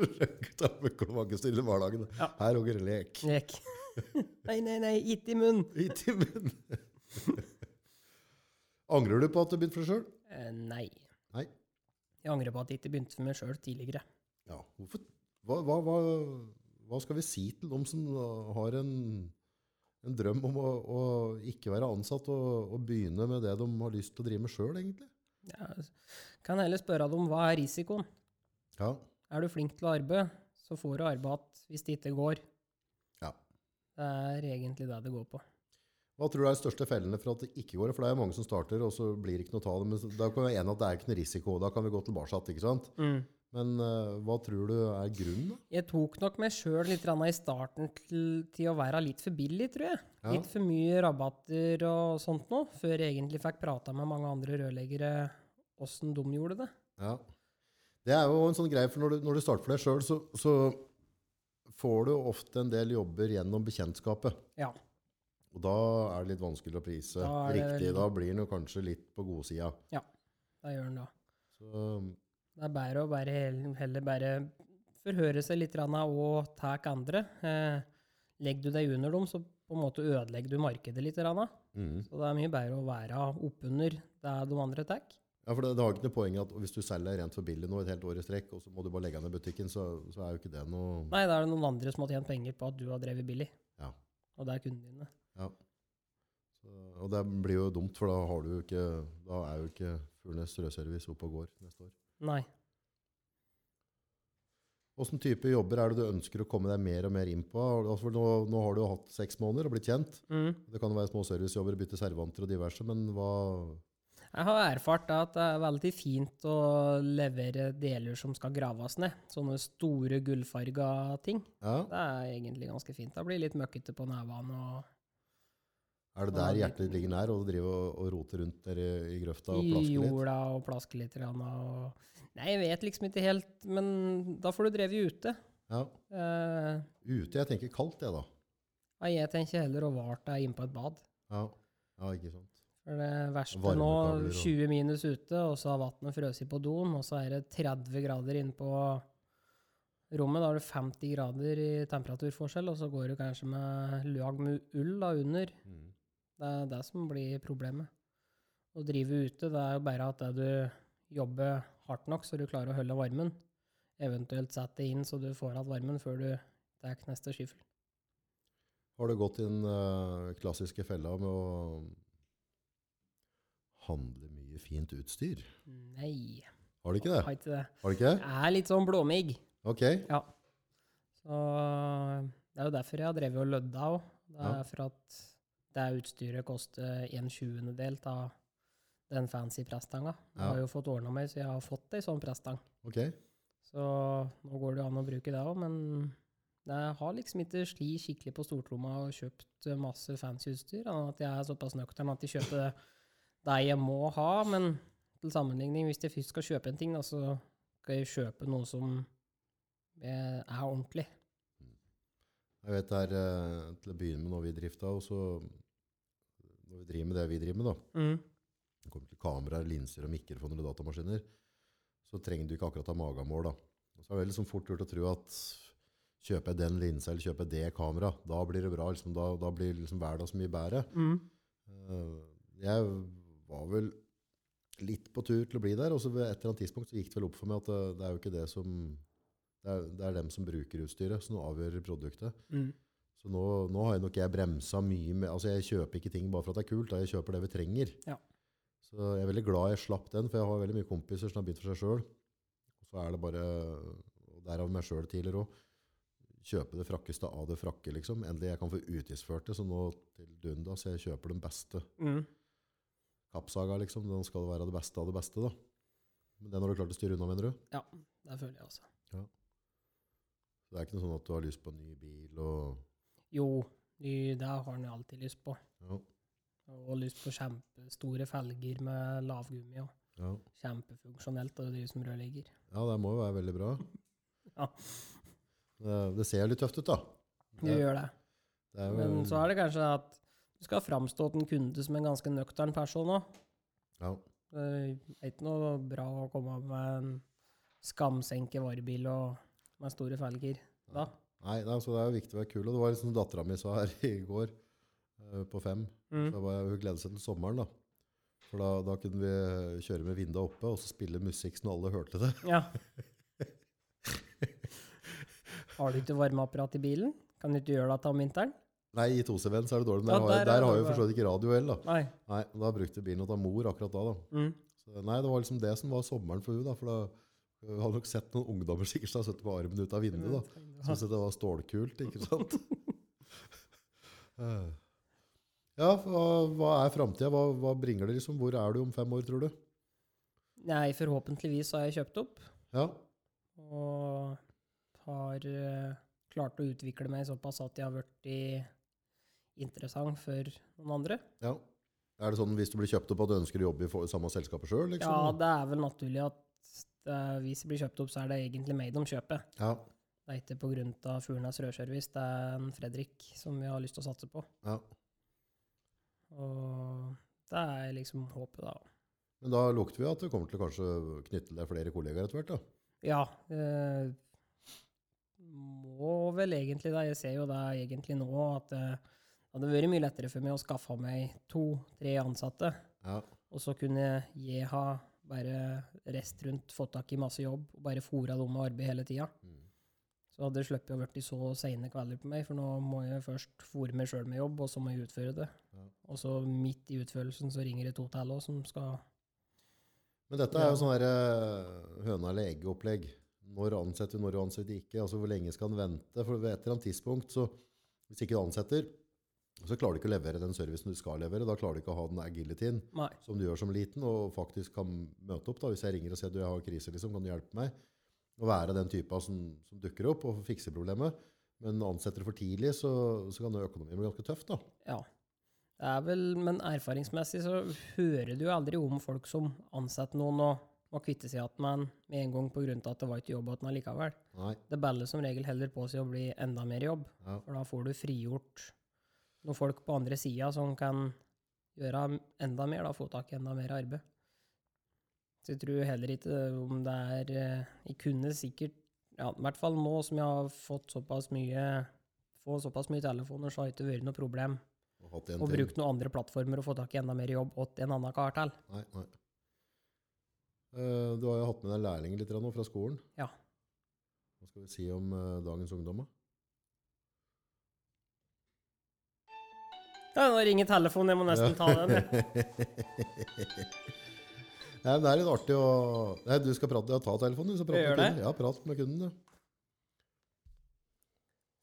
Gutta med kloakkstyr i barnehagen.
Ja.
Her og lek.
Lek. nei, nei, nei, gitt i munnen!
Gitt i munnen. Angrer du på at du begynte for deg sjøl?
Eh, nei.
Nei.
Jeg angrer på at jeg ikke begynte for meg sjøl tidligere.
Ja. Hvorfor? Hva, hva, hva, hva skal vi si til dem som har en, en drøm om å, å ikke være ansatt og, og begynne med det de har lyst til å drive med sjøl, egentlig?
Ja, kan heller spørre dem hva er risikoen.
Ja.
Er du flink til å arbeide, så får du arbeid igjen hvis det ikke går.
Ja.
Det er egentlig det det går på.
Hva tror du er de største fellene for at det ikke går? For det er mange som starter, og så blir det ikke noe det. Men da kan vi enige at det er ikke noe risiko. Da kan vi gå tilbake, ikke sant? Men uh, hva tror du er grunnen? da?
Jeg tok nok meg sjøl litt i starten til, til å være litt for billig, tror jeg.
Ja.
Litt for mye rabatter og sånt nå, før jeg egentlig fikk prata med mange andre rørleggere åssen de gjorde det.
Ja. Det er jo en sånn greie, for når du, når du starter for deg sjøl, så, så får du ofte en del jobber gjennom bekjentskapet.
Ja.
Og da er det litt vanskelig å prise
Da det
riktig.
litt-
Da blir den jo kanskje litt på godsida.
Det gjør den da.
Så
Det er bedre å bare heller bare forhøre seg litt og ta andre. Eh, legger du deg under dem, så på en måte ødelegger du markedet litt.
Mm.
Så det er mye bedre å være oppunder det de andre tar.
Ja, for det, det har ikke noe poeng at hvis du selger rent for billig nå et helt år i strekk, og så må du bare legge ned butikken, så, så er jo ikke det noe
Nei, da er det noen andre som har tjent penger på at du har drevet billig.
Ja.
Og det er kundene dine.
Så, Og det blir jo dumt, for da, har du ikke, da er jo ikke Furnes rødservice oppe og går neste år.
Nei.
Hvilken type jobber er det du ønsker å komme deg mer og mer inn på? Altså, for nå, nå har du jo hatt seks måneder og blitt kjent.
Mm.
Det kan være små servicejobber, bytte servanter og diverse, men hva
Jeg har erfart at det er veldig fint å levere deler som skal graves ned. Sånne store gullfarga ting.
ja,
Det er egentlig ganske fint. Det blir litt møkkete på nevene og
Er det der hjertet ligger nær, og du driver og, og roter rundt der i, i grøfta og
i
plasker litt?
jorda og plaske litt. Og... Nei, jeg vet liksom ikke helt, men da får du drevet ute.
Ja.
Uh,
Ute, jeg tenker kaldt, jeg da.
ja, jeg tenker heller å vart deg inne på et bad.
Ja, ja ikke sant.
For det verste nå, 20 minus ute, og så har vannet frøst på doen, og så er det 30 grader inne på rommet. Da har du 50 grader i temperaturforskjell, og så går du kanskje med lag med ull da, under.
Mm.
Det er det som blir problemet. Å drive ute, det er jo bare at du jobber hardt nok så du klarer å holde varmen. Eventuelt sette det inn så du får igjen varmen før du tar neste skyffel.
Har du gått i den uh, klassiske fella med å handle mye fint utstyr?
Nei,
Har du ikke det?
har ikke det.
Har du ikke det?
Jeg er litt sånn blåmigg.
Ok.
Ja. Så det er jo derfor jeg har drevet og lødda òg. Det er
Ja.
for at det utstyret koster en tjuendedel av den fancy presstanga. Jeg har jo fått ordna meg så jeg har fått ei sånn presstang.
Okay.
Så nå går det jo an å bruke det òg, men jeg har liksom ikke sli skikkelig på stortromma og kjøpt masse fancy utstyr. At jeg er såpass nøktern at jeg kjøper det, det jeg må ha. Men til sammenligning, hvis jeg først skal kjøpe en ting, da, så skal jeg kjøpe noe som er ordentlig.
Jeg vet det er eh, til å begynne med når vi drifta, og så når vi driver med det vi driver med, da,
Mm.
det kommer til kameraer, linser og mikrofoner og datamaskiner, så trenger du ikke akkurat ha magamål. da. Og så er det sånn fort gjort å tro at kjøper jeg den linsa eller kjøper jeg det kamera, da blir det bra. Liksom, da, da blir liksom hverdagen så mye bedre.
Mm.
Eh, Jeg var vel litt på tur til å bli der, og så ved et eller annet tidspunkt så gikk det vel opp for meg at det, det er jo ikke det som det er, det er dem som bruker utstyret, som avgjør produktet.
Mm.
Så nå, nå har jeg nok jeg bremsa mye med Altså, jeg kjøper ikke ting bare for at det er kult, da jeg kjøper det vi trenger.
Ja.
Så jeg er veldig glad jeg slapp den, for jeg har veldig mye kompiser som har begynt for seg sjøl. Og så er det bare Og derav meg sjøl tidligere òg. Kjøpe det frakkeste av det frakke, liksom. Endelig jeg kan få utgiftsført det, så nå til dunda, så jeg kjøper den beste.
Mm.
Kappsaga, liksom. Den skal være det beste av det beste, da. Men den har du klart å styre unna, mener du?
Ja, det føler jeg også.
Så det er ikke noe sånn at du har lyst på en ny bil og
Jo, det har en alltid lyst på.
Ja.
Og lyst på kjempestore felger med lavgummi. og
ja.
Kjempefunksjonelt å drive som rørlegger.
Ja, det må jo være veldig bra.
Ja.
Det, det ser litt tøft ut, da.
Du gjør det.
det jo,
Men så er det kanskje at du skal framstå til en kunde som en ganske nøktern person òg.
ja.
Det er ikke noe bra å komme med en skamsenke varebil og med store felger da.
Nei, nei, altså, det er jo viktig å være kul. Og det var liksom dattera mi sa her i går, eh, på fem.
Mm.
Så var, hun gledet seg til sommeren, da. For da, da kunne vi kjøre med vinduet oppe og så spille musikk så alle hørte det.
Ja. Har du ikke varmeapparat i bilen? Kan du ikke gjøre det om vinteren?
Nei, i 2CV-en så er det dårlig, men
Ja,
der,
der er
har jeg jo for så vidt ikke radio heller, da.
Nei.
Nei, da brukte bilen til mor akkurat da, da.
Mm.
Så, nei, det var liksom det som var sommeren for henne. for da hun hadde nok sett noen ungdommer sikkert som hadde sittet på armen ut av vinduet da. Synes det var stålkult, ikke sant? Eh. ja, hva, hva er fremtiden? Hva, hva bringer det liksom? Hvor er du om fem år, tror du?
Nei, forhåpentligvis har jeg kjøpt opp.
Ja,
Og har eh, klart å utvikle meg såpass at jeg har blitt interessant for noen andre.
ja. Er det sånn hvis du blir kjøpt opp at du ønsker å jobbe i samme selskapet sjøl? liksom?
Ja, det er vel naturlig at det, hvis det blir kjøpt opp, så er det egentlig made om kjøpet.
Ja,
Det er ikke pga. Furnes rødservice, det er en Fredrik som vi har lyst til å satse på.
ja.
Og det er liksom håpet, da.
Men da lukter vi at du kommer til å kanskje knytte deg flere kollegaer etter hvert, da.
Ja. Eh, må vel egentlig det. Jeg ser jo det egentlig nå at det hadde vært mye lettere for meg å skaffe meg to-tre ansatte,
Ja,
og så kunne jeg ha bare rest rundt, fått tak i masse jobb, og bare fôra dem med arbeid hele tida.
Mm.
Så hadde det sluppet å blitt så seine kvelder på meg, for nå må jeg først fôre meg sjøl med jobb, og så må jeg utføre det.
Ja.
Og så midt i utførelsen så ringer det to til òg som skal
Men dette er jo sånn der eh, høna eller egget-opplegg. Når ansetter du, når du ansetter ikke. Altså hvor lenge skal en vente? For ved et eller annet tidspunkt, så hvis ikke du ansetter, så klarer du ikke å levere den servicen du skal levere. Da klarer du ikke å ha den agilityen
Nei.
som du gjør som liten, og faktisk kan møte opp. da. Hvis jeg ringer og sier du, jeg har krise, liksom, kan du hjelpe meg? Å være den typa som, som dukker opp og fikser problemet. Men ansetter du for tidlig, så, så kan økonomien bli ganske tøff. da.
Ja. Det er vel, men erfaringsmessig så hører du aldri om folk som ansetter noen og må kvitte seg igjen med en med en gang pga. at det var ikke jobb igjen likevel.
Nei.
Det baller som regel heller på seg å bli enda mer jobb,
Ja.
for da får du frigjort noen folk på andre sida som kan gjøre enda mer, da få tak i enda mer arbeid. Så jeg tror heller ikke om det er eh, Jeg kunne sikkert ja, i hvert fall nå som jeg har fått såpass mye får såpass mye telefoner, så har det ikke vært noe problem å bruke noen andre plattformer og få tak i enda mer jobb åt en annen kar til.
Nei, nei. Eh, du har jo hatt med deg lærlinger litt nå fra skolen.
Ja.
Hva skal vi si om eh, dagens ungdom? da?
Ja, nå ringer telefonen, jeg må nesten ta den.
Nei, men det er litt artig å Nei, du skal prate, ja, ta telefonen. Du Så prate med
det.
kunden. Ja, prat med kunden, du.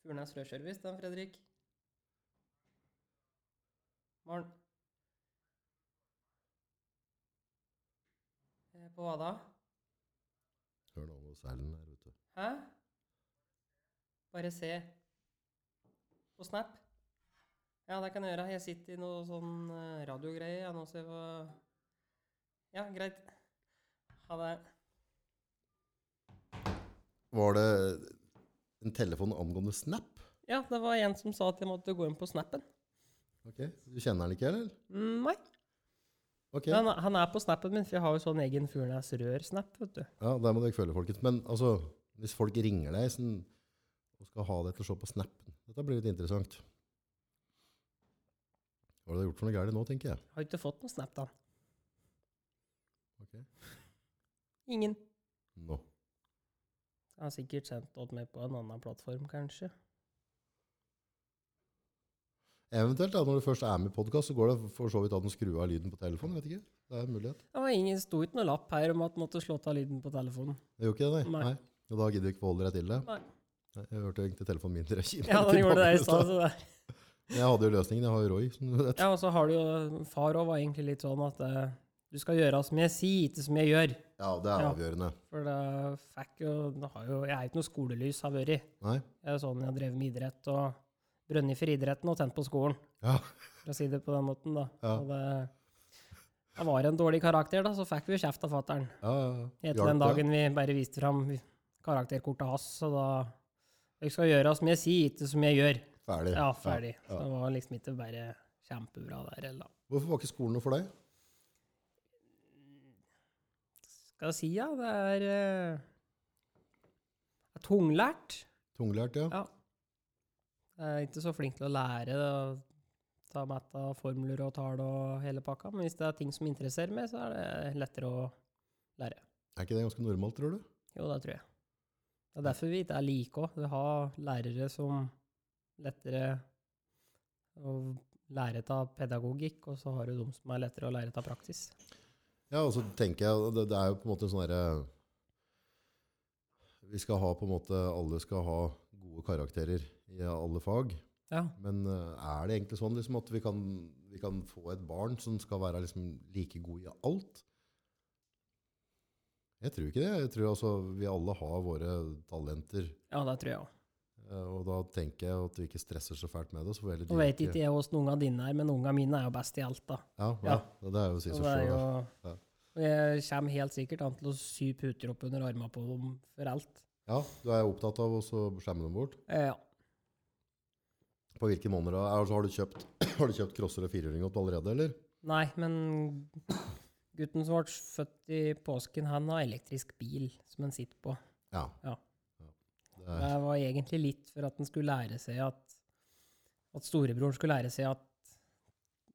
Furnes Rødservice, da, Fredrik. Morgen. Eh, På hva da?
Hør nå på Erlend her, vet du.
Hæ? Bare se. På Snap? Ja, det kan jeg gjøre. Jeg sitter i noe sånn eh, radiogreie. Jeg nå ser hva Ja, greit. Ha det.
Var det en telefon angående Snap?
Ja, det var en som sa at jeg måtte gå inn på Snappen.
Ok, Du kjenner den ikke, eller?
Mm, nei.
Okay.
Han, han er på Snappen min, for jeg har jo sånn egen Furnes Rør-snap, vet du.
ja, Der må dere følge, folkens. Men altså, hvis folk ringer deg sånn, og skal ha deg til å se på Snappen Dette blir litt interessant. Hva har du gjort for noe galt nå, tenker jeg?
Har ikke fått noe Snap, da.
Ok.
Ingen.
Nå.
Jeg har sikkert sendt det med på en annen plattform, kanskje.
Eventuelt, da, når du først er med i podkast, så går det for så vidt an å skru av lyden på telefonen. vet ikke. Det er en mulighet.
Det var ingen, sto ikke noe lapp her om at du måtte slå av lyden på telefonen.
Det gjorde ikke det, nei.
Nei.
nei. Og da gidder du ikke forholde deg til det?
Nei.
Jeg hørte egentlig telefonen min til deg.
Ja, den gjorde det i stad. så det-
Jeg hadde jo løsningen. Jeg har jo Roy, som du vet.
Ja, og så har du jo Far òg var egentlig litt sånn at eh, du skal gjøre som jeg sier, ikke som jeg gjør.
Ja, det er
Ja.
avgjørende.
For det fikk jo, det har jo Jeg er ikke noe skolelys, har vært.
Nei?
Jeg er sånn jeg drevet med idrett og brønnet for idretten og tent på skolen,
Ja.
for å si det på den måten, da.
Ja.
Og det, det var en dårlig karakter, da, så fikk vi kjeft av fatter'n.
ja, ja, ja.
Etter
Hjalp
den
det?
dagen vi bare viste fram karakterkortet hans, så da Jeg skal gjøre som jeg sier, ikke som jeg gjør.
Ferdig.
Ja, ferdig. Så
Ja.
det var liksom ikke bare kjempebra der, heller.
Hvorfor var ikke skolen noe for deg?
Skal jeg si, ja, det er er tunglært.
Tunglært, ja.
Ja. Jeg er ikke så flink til å lære det, ta med av formler og tall og hele pakka, men hvis det er ting som interesserer meg, så er det lettere å lære.
Er ikke det ganske normalt, tror du?
Jo, det tror jeg. Det er derfor vi ikke er like òg. Vi har lærere som lettere å lære av pedagogikk, og så har du de som er lettere å lære av praksis.
Ja, og så tenker jeg, det, det er jo på en måte sånn derre Vi skal ha på en måte Alle skal ha gode karakterer i alle fag.
Ja.
Men eh, er det egentlig sånn liksom, at vi kan, vi kan få et barn som skal være liksom, like god i alt? Jeg tror ikke det. Jeg tror altså vi alle har våre talenter.
ja, det tror jeg òg.
Eh, Og da tenker jeg at vi ikke stresser så fælt med det. Så
Nå vet ikke jeg åssen ungene dine er, men ungene mine er jo best i alt, da.
Ja, ja,
Ja.
det er jo å si
så
seg sjøl.
Jeg kommer helt sikkert an til å sy puter opp under armene på dem for alt.
Ja, du er opptatt av å skjemme dem bort.
Eh, Ja.
På hvilke måneder? Altså, har, du kjøpt, har du kjøpt crosser og firehjuling allerede, eller?
Nei, men gutten som ble født i påsken, han har elektrisk bil som han sitter på.
Ja.
Ja.
Det
var egentlig litt for at han skulle lære seg at At storebror skulle lære seg at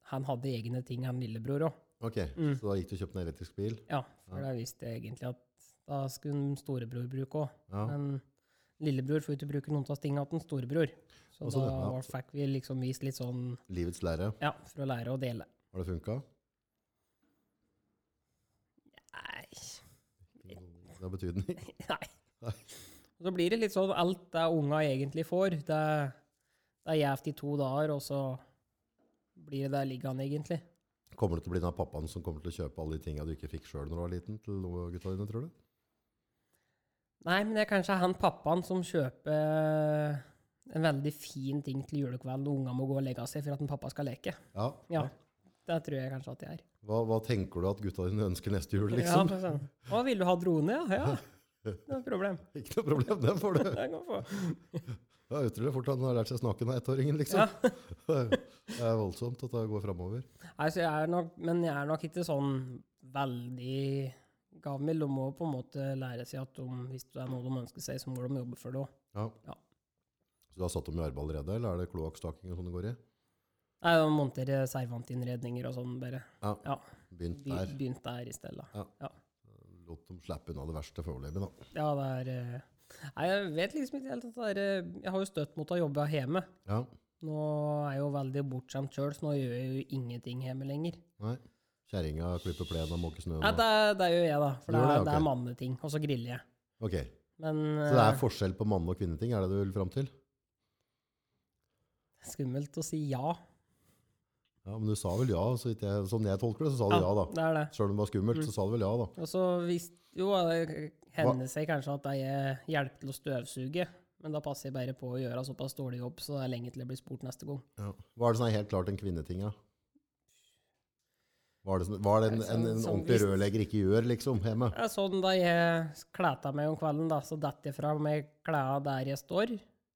han hadde egne ting, han lillebror òg.
ok,
Mm.
så da gikk du og kjøpte en elektrisk bil?
Ja, for
Ja.
da visste jeg egentlig at da skulle storebror bruke òg.
Ja.
Men lillebror får ikke bruke noen av tingene til storebror. Så
Også
da
det, ja.
fikk vi liksom vist litt sånn
Livets lære.
Ja, for å lære å dele.
Har det funka?
Nei.
Det har betydning.
Nei.
Nei.
Og så blir det litt sånn alt det unga egentlig får. Det, det er gjevt i to dager, og så blir det der liggende, egentlig.
Kommer du til å bli den av pappaen som kommer til å kjøpe alle de tinga du ikke fikk sjøl når du var liten, til gutta dine, tror du?
Nei, men det er kanskje han pappaen som kjøper en veldig fin ting til julekveld når ungene må gå og legge seg for at en pappa skal leke.
Ja.
Ja, det tror jeg kanskje at jeg er.
Hva, hva tenker du at gutta dine ønsker neste jul, liksom?
Ja, sånn. Å, vil du ha drone? Ja, ja. Det er et problem.
Ikke noe problem, den får du.
Det kan få.
Det er utrolig fort han har lært seg snakken av ettåringen, liksom.
Ja.
Det er voldsomt at det går framover.
Nei, så jeg er nok, men jeg er nok ikke sånn veldig gavmild. De må på en måte lære seg at de, hvis det er noe de ønsker seg, så må de jobbe for det òg.
Ja.
Ja.
Så du har satt dem i arbeid allerede, eller er det kloakkstaking og sånn det går i?
Nei, de monterer servantinnredninger og sånn, bare.
Ja.
Ja.
Begynt der.
begynt der i stedet.
Lot de slipper unna det verste foreløpig, da.
Ja, det er eh, Nei, jeg vet liksom ikke helt at det er eh, Jeg har jo støtt mot å jobbe hjemme.
Ja.
Nå er jeg jo veldig bortskjemt sjøl, så nå gjør jeg jo ingenting hjemme lenger.
Nei. Kjerringa klipper plenen og måker snø.
Nei, det, det gjør jeg, da. For det,
det
okay.
det,
det er manneting. Og så griller jeg.
Ok,
Men
Så det er
eh,
forskjell på manne- og kvinneting, er det du vil fram til?
skummelt å si ja.
Ja, Men du sa vel ja, så vidt jeg, sånn jeg tolker det, så sa du ja, da.
det er det.
Selv om det var skummelt,
Mm.
så sa du vel ja, da.
Og så hvis Jo, det hender seg kanskje at jeg hjelper til å støvsuge. Men da passer jeg bare på å gjøre såpass dårlig jobb, så det er lenge til jeg blir spurt neste gang.
Ja. Hva er det som er helt klart en kvinneting, da? Hva er det, hva er det en, en, en ordentlig rørlegger ikke gjør, liksom, hjemme?
Det er sånn da jeg kler meg om kvelden, da, så detter jeg fra med klærne der jeg står.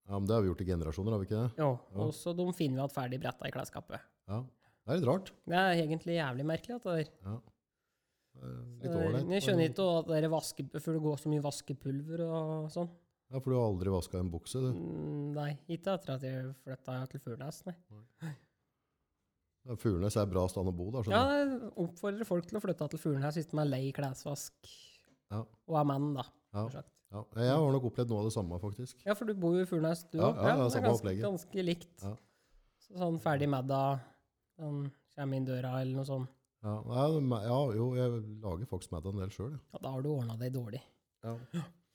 Ja, men Det har vi gjort i generasjoner, har vi ikke det?
Jo,
Ja.
og så de finner vi at ferdig bretta i klesskapet.
Ja. Det er litt rart.
Det er egentlig jævlig merkelig at det er.
Ja. Det er Litt ålreit.
Jeg skjønner ikke at det er vaske, for det går så mye vaskepulver og sånn.
Ja, For du har aldri vaska en bukse, du.
Mm, Nei, ikke etter at jeg flytta til Furnes, nei.
Ja, Furnes er bra stand å bo, da.
Ja, jeg oppfordrer folk til å flytte til Furnes hvis de er lei klesvask.
Ja.
Og er menn, da.
Ja. Ja. Jeg har nok opplevd noe av det samme, faktisk.
Ja, for du bor jo i Furnes, du
Ja,
òg.
ja, det er
det er ganske, ganske likt.
Ja.
Så sånn ferdig middag, sånn kommer inn døra eller noe sånt.
Ja, Nei, ja jo, jeg lager faktisk middag en del sjøl.
Ja, da har du ordna deg dårlig.
Ja.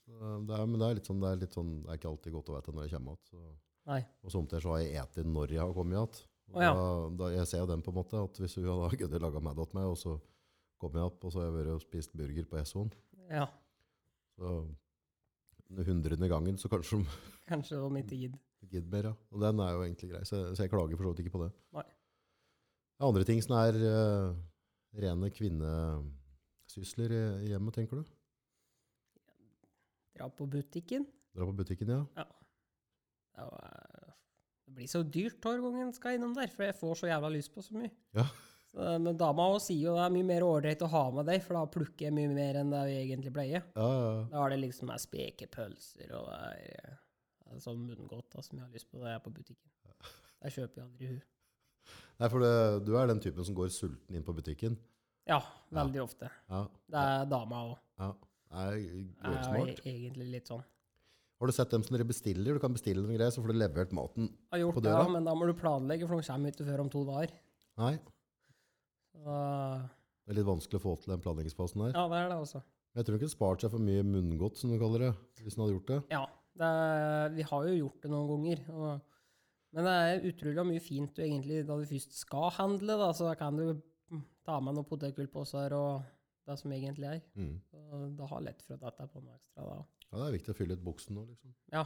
Det er, men det er litt sånn, det er litt sånn, det er ikke alltid godt å vite når jeg kommer igjen. Og somtider så har jeg spist når jeg har kommet igjen.
Oh, ja.
da, da, jeg ser jo den på en måte, at hvis hun hadde gødde med middag til meg, og så kommer jeg opp, og så har jeg vært og spist burger på Essoen,
Ja,
så den hundrede gangen så kanskje de
kanskje om ikke gidd.
gidder mer, ja. Og den er jo egentlig grei, så, så jeg klager for så vidt ikke på det.
Nei.
Det er andre ting som er uh, rene kvinnesysler i, i hjemmet, tenker du?
Dra på butikken.
Dra på butikken, ja.
Ja, eh, det blir så dyrt hver gang en skal innom der, for jeg får så jævla lyst på så mye.
Ja.
Så, men dama også sier jo det er mye mer ålreit å ha med deg, for da plukker jeg mye mer enn det vi egentlig pleier.
Ja, ja.
Da er det liksom er spekepølser, og det er, eh, det er sånn munngodt da, som jeg har lyst på når jeg er på butikken. Der kjøper jeg aldri hun.
Nei, for det, du er den typen som går sulten inn på butikken.
Ja, veldig ofte.
Ja.
Det er dama òg.
ja. Det er
Jeg er egentlig litt sånn.
Har du sett dem som dere bestiller? Du kan bestille noen greier, så får du levert maten.
Har gjort
På
det, ja, men da må du planlegge, for de kommer ikke før om to dager.
Nei,
Så,
det er litt vanskelig å få til den planleggingsfasen der.
ja, det er det også.
Men jeg tror ikke det spart seg for mye munngodt, som du kaller det, hvis du hadde gjort det.
Ja, det er, vi har jo gjort det noen ganger. Og, men det er utrolig mye fint du egentlig, da du først skal handle, da, så kan du ta med noen potetgullposer og det som egentlig er.
Mm.
Så det har lett for at dette er på noe ekstra da.
Ja, det er viktig å fylle ut buksen nå, liksom.
Ja.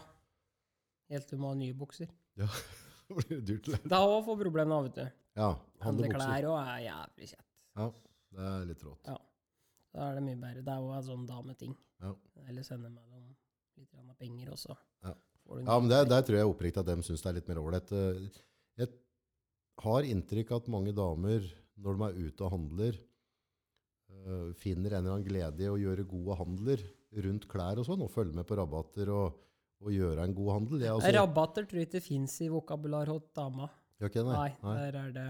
Helt til du må ha nye bukser.
Ja, Det blir dyrt. eller?
Da òg får problemer av, vet du.
Ja,
Handleklær òg er jævlig kjett.
Ja, det er litt rått.
Ja. Da er det mye bedre. Det er òg en sånn dameting.
Ja.
Eller sende meg dem litt penger, også.
Ja. Ja, men der, der tror jeg oppriktig at de syns det er litt mer ålreit. Eh, Jeg har inntrykk av at mange damer, når de er ute og handler, eh, finner en eller annen glede i å gjøre gode handler rundt klær og sånn, og følge med på rabatter og, og gjøre en god handel. Jeg, altså,
Rabatter tror jeg ikke fins i vokabular hos dama.
Okay, nei.
Nei,
nei.
der er det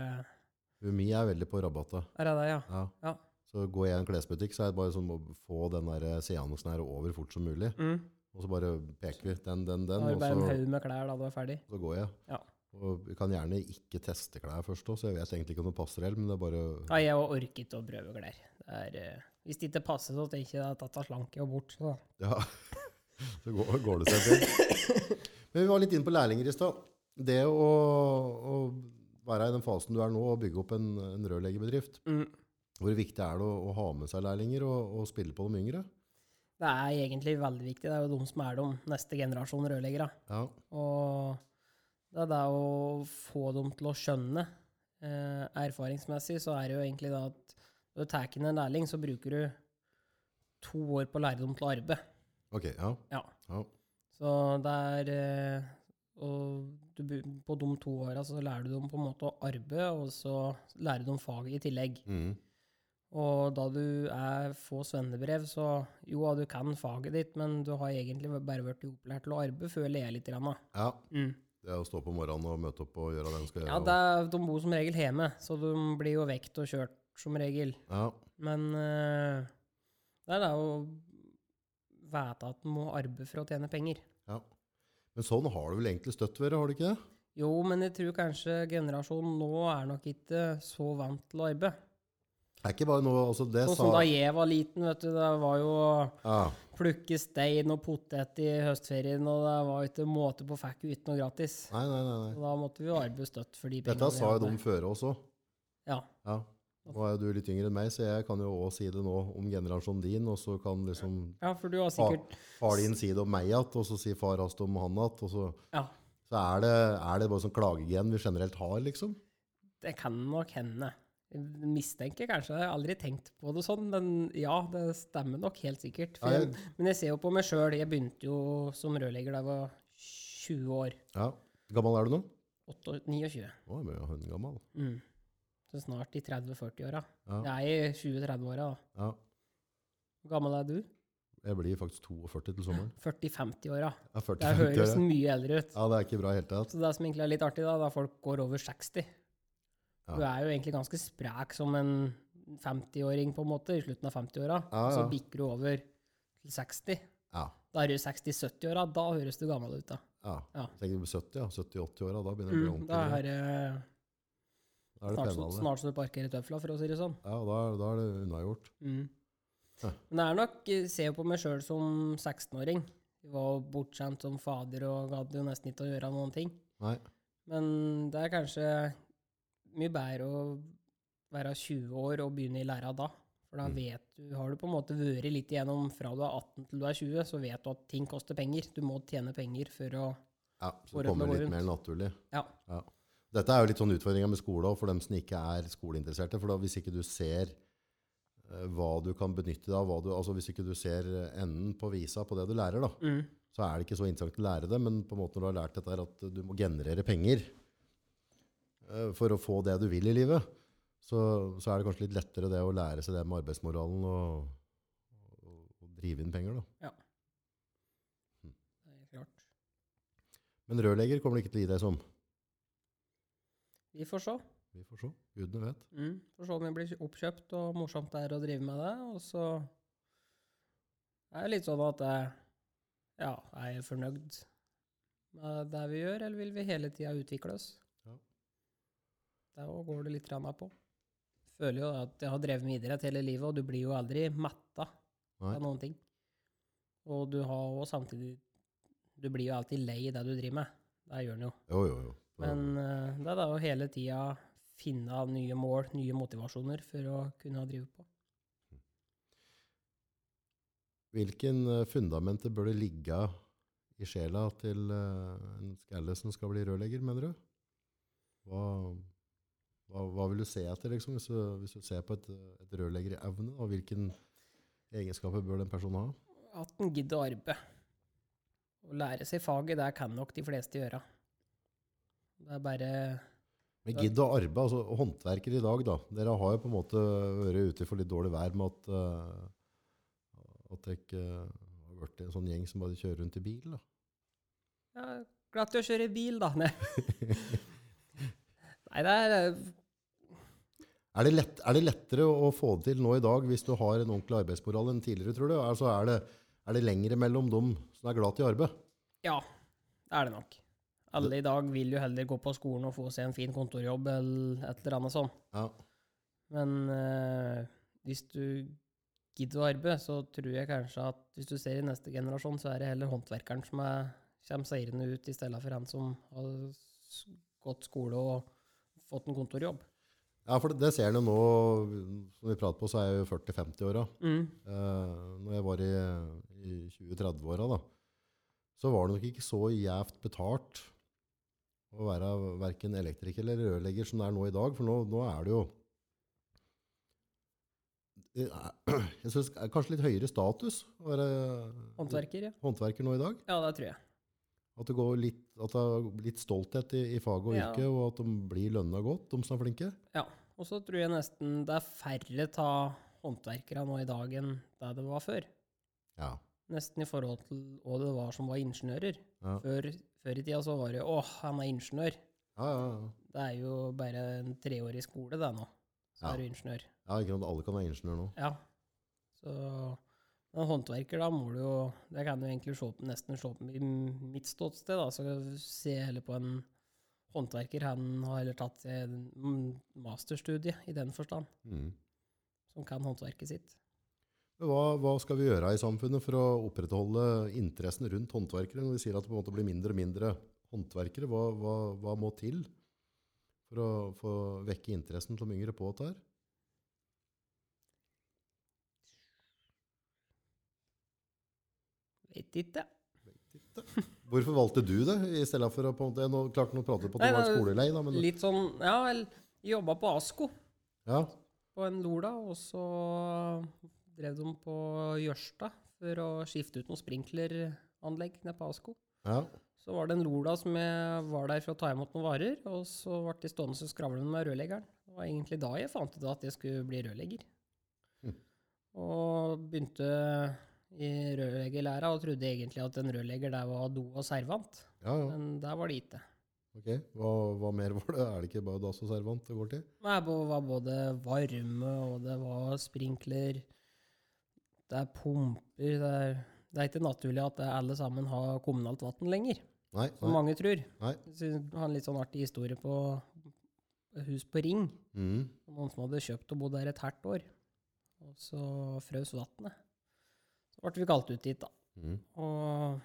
Umi er veldig på rabatter.
Er det det, ja?
Ja.
Ja.
Så går jeg i en klesbutikk, så er det bare sånn å få den der seansen her over fort som mulig.
Mm.
Og så bare peker vi den, den,
Da
den, og
bare en haug med klær da du er ferdig.
så går jeg.
Ja.
Og vi kan gjerne ikke teste klær først òg, så jeg vet egentlig ikke om det passer helt, men det er bare
Ja, jeg har orket å prøve klær. Det er, eh, hvis det ikke passer, så tenker jeg at dette slanker jeg bort. Så.
Ja, så går, går det seg til. Men vi var litt inne på lærlinger i stad. Det å, å være i den fasen du er nå, og bygge opp en, en rørleggerbedrift,
Mm.
hvor viktig er det å, å ha med seg lærlinger og, og spille på de yngre?
Det er egentlig veldig viktig. Det er jo de som er de neste generasjon rørleggere.
Ja,
Og det er det å få dem til å skjønne. Eh, erfaringsmessig så er det jo egentlig det at når du tar inn en lærling, så bruker du to år på å lære dem til å arbeide.
ok, ja.
Ja.
ja.
Så det er eh, Og du, på de to åra så lærer du dem på en måte å arbeide, og så lærer du dem faget i tillegg.
Mhm.
Og da du er få svennebrev, så jo, du kan faget ditt, men du har egentlig bare vært opplært til å arbeide, føler jeg litt. Grann.
Ja,
Mm.
det å stå på morgenen og møte opp og gjøre det en skal gjøre.
Ja, det er, de bor som regel hjemme, så de blir jo vekt og kjørt som regel.
ja.
Men uh, det er da å vite at en må arbeide for å tjene penger.
ja. Men sånn har det vel egentlig støtt vært, har det ikke det?
Jo, men jeg tror kanskje generasjonen nå er nok ikke så vant til å arbeide.
Det er ikke bare noe, altså det
Sånn
sa...
som da jeg var liten, vet du. Det var jo
Ja,
plukke stein og potet i høstferien, og det var ikke måte på fikk ikke noe gratis.
nei, nei, nei. nei.
Og da måtte vi jo arbeide støtt for de pengene vi
sa jo de før også.
Ja.
Ja. Nå er jo du litt yngre enn meg, så jeg kan jo også si det nå om generasjonen din, og så kan liksom
ja, for du har sikkert
far din si det om meg igjen, og så sier far hans det om han igjen, og så,
Ja,
så er, det, er det bare sånn klagegen vi generelt har, liksom.
det kan nok hende. Mistenker kanskje, jeg har aldri tenkt på det sånn, men ja, det stemmer nok helt sikkert.
Ja,
jeg,
jeg-
men jeg ser jo på meg sjøl, jeg begynte jo som rørlegger da jeg var 20 år.
Ja. Gammel er du nå?
29.
Å, jeg er jo gammel.
Mm. Så snart i 30-40-åra.
Ja.
Jeg er i 20-30-åra, da.
Ja.
Hvor gammel er du?
Jeg blir faktisk 42 til sommeren.
40-50-åra.
Ja, 40,
Det høres mye eldre ut.
ja. ja, det er ikke bra helt tatt.
Så det som egentlig er litt artig, da, da folk går over 60
Ja.
Du er jo egentlig ganske sprek som en 50-åring, på en måte, i slutten av 50-åra.
Ja,
Så
ja.
bikker du over til 60.
Ja.
Da er du 60-70-åra. Da høres du gammel ut, da.
ja.
Ja.
Tenker du på 70, ja. 70-80-åra, da begynner det å bli
ung.
ordentlig.
da er det
Da er det
snart, så- snart så du parkerer tøfla, for å si det sånn.
Ja, da, da er det unnagjort.
Mm.
Ja.
Men det er nok Jeg ser jo på meg sjøl som 16-åring. Jeg var bortskjemt som fader og gadd jo nesten ikke å gjøre noen ting.
Nei.
Men det er kanskje mye bedre å være 20 år og begynne i læra da. For da
Mm.
vet du, har du på en måte vært litt igjennom fra du er 18 til du er 20, så vet du at ting koster penger. Du må tjene penger for å
Ja, så det kommer litt mer naturlig.
Ja.
Dette er jo litt sånn utfordringa med skole for dem som ikke er skoleinteresserte. For da, hvis ikke du ser eh, hva du kan benytte deg av, du, altså hvis ikke du ser enden på visa på det du lærer, da,
mm,
så er det ikke så interessant å lære det. Men på en måte når du har lært dette her, at du må generere penger for å få det du vil i livet, så, så er det kanskje litt lettere det å lære seg det med arbeidsmoralen og, og, og drive inn penger. da.
det er klart.
Men rørlegger kommer du ikke til å gi deg som.
Vi får se.
Vi får se. Gudene vet.
Mm, får se om vi blir oppkjøpt og morsomt det er å drive med det. Og så er det litt sånn at jeg, ja, er jeg fornøyd med det vi gjør, eller vil vi hele tida utvikle oss? Der går det litt på. Føler jo at jeg har drevet med idrett hele livet, og du blir jo aldri metta av noen ting. Og du har også samtidig Du blir jo alltid lei i det du driver med. Det gjør en jo.
Jo, jo, jo.
Men uh, det er da å hele tida finne nye mål, nye motivasjoner for å kunne drive på.
Hvilken eh, fundamenter bør det ligge i sjela til eh, en skalle som skal bli rørlegger, mener du? Hva, hva, hva vil du se etter, liksom, hvis du, hvis du ser på et, et rørleggerevne? Og hvilken egenskaper bør den personen ha?
At en gidder å arbeide. Å lære seg faget, det kan nok de fleste gjøre. Det er bare
Men gidd å arbeide, altså håndverkere i dag, da. Dere har jo på en måte vært ute for litt dårlig vær med at, uh, at dere ikke har vært en sånn gjeng som bare kjører rundt i bil, da.
ja, Glad til å kjøre bil, da. Nei, det er eh,
Er det, lett, er det lettere å få det til nå i dag hvis du har en ordentlig arbeidsmoral enn tidligere, tror du? Altså er, det, er det lengre mellom dem som er glad til arbeid?
Ja, det er det nok. Alle i dag vil jo heller gå på skolen og få seg en fin kontorjobb eller et eller annet sånt.
Ja.
Men eh, hvis du gidder å arbeide, så tror jeg kanskje at hvis du ser i neste generasjon, så er det heller håndverkeren som er, kommer seirende ut, i stedet for han som har gått skole og fått en kontorjobb.
ja, for det, det ser en jo nå, som vi prater på, så er jeg jo 40-50-åra.
Mm.
Eh, når jeg var i, i 20-30-åra, da, så var det nok ikke så jævt betalt å være verken elektriker eller rørlegger som det er nå i dag. For nå, nå er det jo Jeg syns er kanskje litt høyere status å være
Håndverker, ja.
håndverker nå i dag.
Ja, det tror jeg.
At det, går litt, at det er litt stolthet i, i faget og
Ja.
yrket, og at de blir lønna godt, de som er flinke.
Ja, Og så tror jeg nesten det er færre av håndverkere nå i dag enn det det var før.
Ja.
Nesten i forhold til hva det var som var ingeniører.
Ja.
Før, før i tida så var det 'Å, han er ingeniør'.
Ja, ja, ja.
Det er jo bare en treårig skole, det nå. Så
Ja.
er du ingeniør.
ja ikke sant, alle kan være ingeniør nå.
Ja. Så Men håndverker, da må du jo Det kan du egentlig se på, nesten se på i mitt ståsted, da. Så se heller på en håndverker. Han har heller tatt en masterstudie i den forstand,
Mm.
som kan håndverket sitt.
Hva, hva skal vi gjøre i samfunnet for å opprettholde interessen rundt håndverkere? Når vi sier at det på en måte blir mindre og mindre håndverkere, hva, hva, hva må til for å få vekke interessen til de yngre på dette her?
Vet ikke.
Hvorfor valgte du det, i stedet for å på en måte, nå Klart du å prate på at du var skolelei, da, men
Litt sånn Ja, jeg jobba på ASKO
ja,
på en Lola, og så drev de på Jørstad for å skifte ut noen sprinkleranlegg nede på ASKO.
ja,
Så var det en Lola som jeg var der for å ta imot noen varer, og så ble de stående og skravle med rørleggeren. Det var egentlig da jeg fant ut at jeg skulle bli rørlegger.
Mm.
Og begynte i rørleggerlæra og trodde egentlig at en rørlegger der var do og servant,
ja, ja.
men der var det ikke.
Ok, hva, hva mer var det? Er det ikke bare dass og servant det går til?
Nei, det var både varme, og det var sprinkler, det er pumper, det er, det er ikke naturlig at alle sammen har kommunalt vann lenger,
Nei,
som
nei,
mange tror.
nei.
Jeg har en litt sånn artig historie på hus på Ring.
Mm.
Noen som hadde kjøpt og bodd der et halvt år. Og så frøs vannet. Så ble vi kalt ut dit, da.
Mm.
Og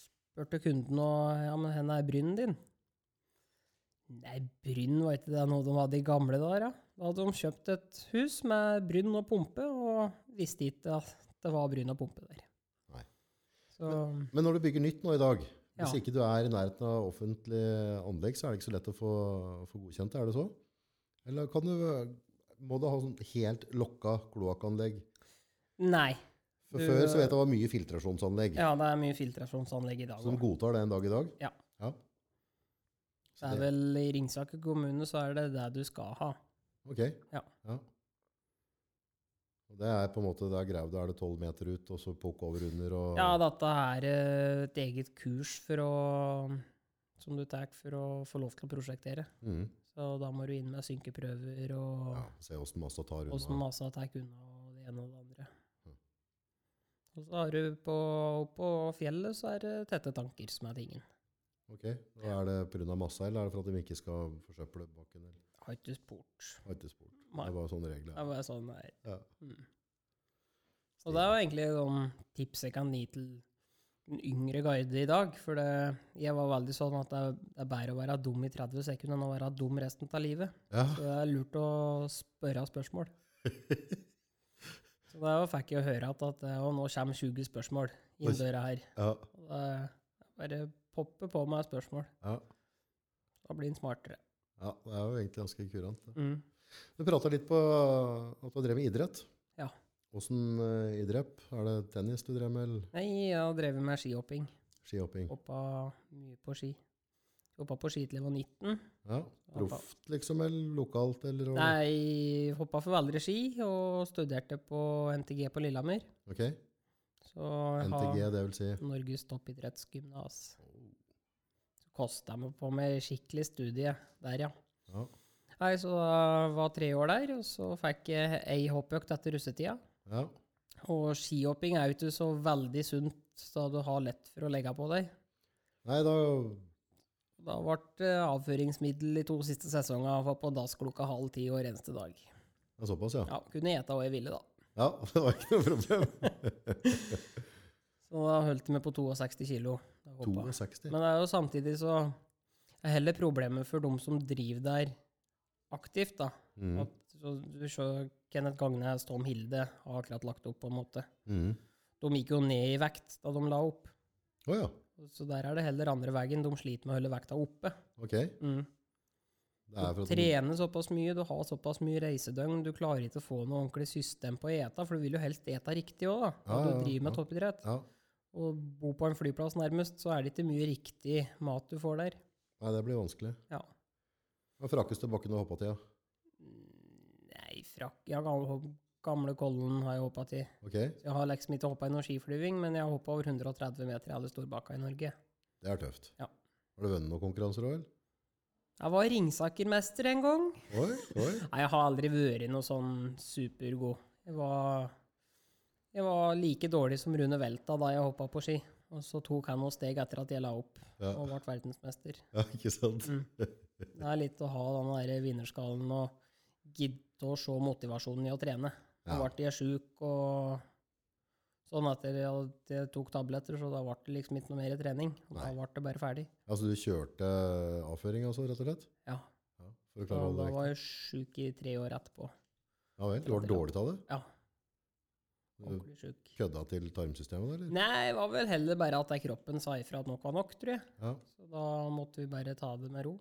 spurte kunden og ja, men hvor er brynnen din? Nei, bryn var ikke det noe de hadde i gamle dager, da. Da hadde de kjøpt et hus med brynn og pumpe, og visste ikke at det var brynn og pumpe der. Så
Men når du bygger nytt nå i dag, hvis
Ja.
ikke du er i nærheten av offentlig anlegg, så er det ikke så lett å få, få godkjent det, er det så? Eller kan du, må du ha sånn helt lokka kloakkanlegg?
nei.
For før så vet jeg det var mye filtrasjonsanlegg,
Ja, det er mye filtrasjonsanlegg i dag.
som godtar det en dag i dag.
Ja.
ja. Så
Det er vel I Ringsaker kommune så er det det du skal ha.
Ok.
Ja.
Og det er på en måte, det er grev, da er det 12 meter ut, og så pukk over under, og...
Ja, dette er eh, et eget kurs for å, som du tar for å få lov til å prosjektere.
Mm.
Så da må du inn med synkeprøver og
Ja, se hvordan massa tar unna.
åssen massa tar unna og det ene og det andre. Og så har du på, på fjellet så er det tette tanker som er tingen.
Ok, og er det av massa, eller er det for at de ikke skal forsøple bakken? Eller?
Har ikke spurt.
Har ikke spurt. Det er bare sånne regler.
Det er bare sånn det er.
Ja.
Mm. Og det er jo egentlig noen tips jeg kan gi til den yngre guide i dag. For det, jeg var veldig sånn at det er, det er bedre å være dum i 30 sekunder enn å være dum resten av livet.
Ja.
Så det er lurt å spørre spørsmål. Så da fikk jeg høre at, at og nå kommer 20 spørsmål inn døra her.
Ja.
Det er bare popper på meg spørsmål.
Ja.
Da blir en smartere.
ja, det er jo egentlig ganske kurant.
Mm.
Du prata litt på at du har drevet med idrett.
Ja.
Åssen uh, idrett? Er det tennis du drev med, eller
Nei, jeg har drevet med skihopping.
skihopping?
Hoppa mye på ski. Hoppa på ski til jeg var 19.
Ja, Proft, liksom, eller lokalt, eller?
Nei, hoppa for Valdre ski og studerte på NTG på Lillehammer.
Ok,
Så
NTG, det vil si.
Norges toppidrettsgymnas. Så kosta meg på med skikkelig studie der, ja.
Ja.
Nei, så jeg var tre år der, og så fikk jeg ei hoppøkt etter russetida.
ja.
Og skihopping er jo ikke så veldig sunt, da du har lett for å legge på deg.
Nei, da
Da ble det avføringsmiddel de to siste sesongene. På dass klokka halv ti hver eneste dag.
ja, Såpass, ja.
Ja, Kunne ete hva jeg ville, da.
Ja, det var ikke noe problem.
Så da holdt jeg meg på 62 kilo. da
62.
Men det er jo samtidig så er heller problemet for dem som driver der aktivt, da.
Mm.
At, så du ser Kenneth Gangnes, Tom Hilde har akkurat lagt opp, på en måte.
Mm.
De gikk jo ned i vekt da de la opp.
Å ja,
Så der er det heller andre veien. De sliter med å holde vekta oppe.
ok.
Mm. Du trener såpass mye, du har såpass mye reisedøgn, du klarer ikke å få noe ordentlig system på å ete, for du vil jo helst ete riktig òg, da.
Ja,
Når du driver med
ja.
toppidrett.
Ja,
Og bo på en flyplass nærmest, så er det ikke mye riktig mat du får der.
nei, det blir vanskelig.
Ja.
Hva frakkes frakeste bakken du hoppa til? Ja?
frakk. Ja, gamle, Kollen har jeg hoppa til.
Ok,
Jeg har liksom ikke hoppa i noe skiflyving, men jeg har hoppa over 130 meter i alle storbakka i Norge.
det er tøft.
Ja.
Har du vunnet noen konkurranser òg, eller?
Jeg var Ringsaker-mester en gang.
Oi, oi.
Nei, jeg har aldri vært noe sånn supergod. Jeg var, jeg var like dårlig som Rune Velta da jeg hoppa på ski. Og så tok han noen steg etter at jeg la opp
Ja.
og ble verdensmester.
Ja, ikke sant?
Mm. Det er litt å ha den der vinnerskallen og gidde å se motivasjonen i å trene.
Ja.
Så ble jeg sjuk og sånn at jeg tok tabletter, så da ble det liksom ikke noe mer trening. Og da ble det bare ferdig.
Altså du kjørte avføring altså, rett og slett?
Ja.
Ja, for å
Da,
klare å holde
da var jeg sjuk i tre år etterpå.
Ja vel, du var dårlig av det?
Ja, ordentlig sjuk.
kødda til tarmsystemet, eller?
Nei, det var vel heller bare at kroppen sa ifra at nok var nok, tror jeg.
Ja.
Så da måtte vi bare ta det med ro.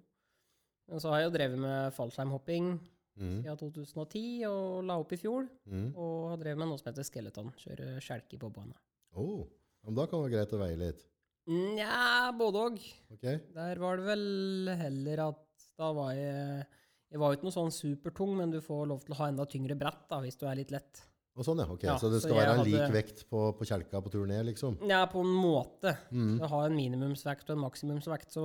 Men så har jeg jo drevet med fallskjermhopping
Mhm,
siden 2010 og la opp i fjor.
Mm.
Og har drevet med noe som heter skeleton. Kjøre skjelke på bane.
Oh, men da kan det være greit å veie litt.
Nja, både òg.
Okay.
Der var det vel heller at da var jeg Jeg var jo ikke noe sånn supertung, men du får lov til å ha enda tyngre brett da, hvis du er litt lett.
Og sånn, ja. ok.
Ja,
så det skal
så
være en
hadde-
lik vekt på, på kjelka på tur ned, liksom?
Ja, på en måte.
Så
Du har en minimumsvekt og en maksimumsvekt, så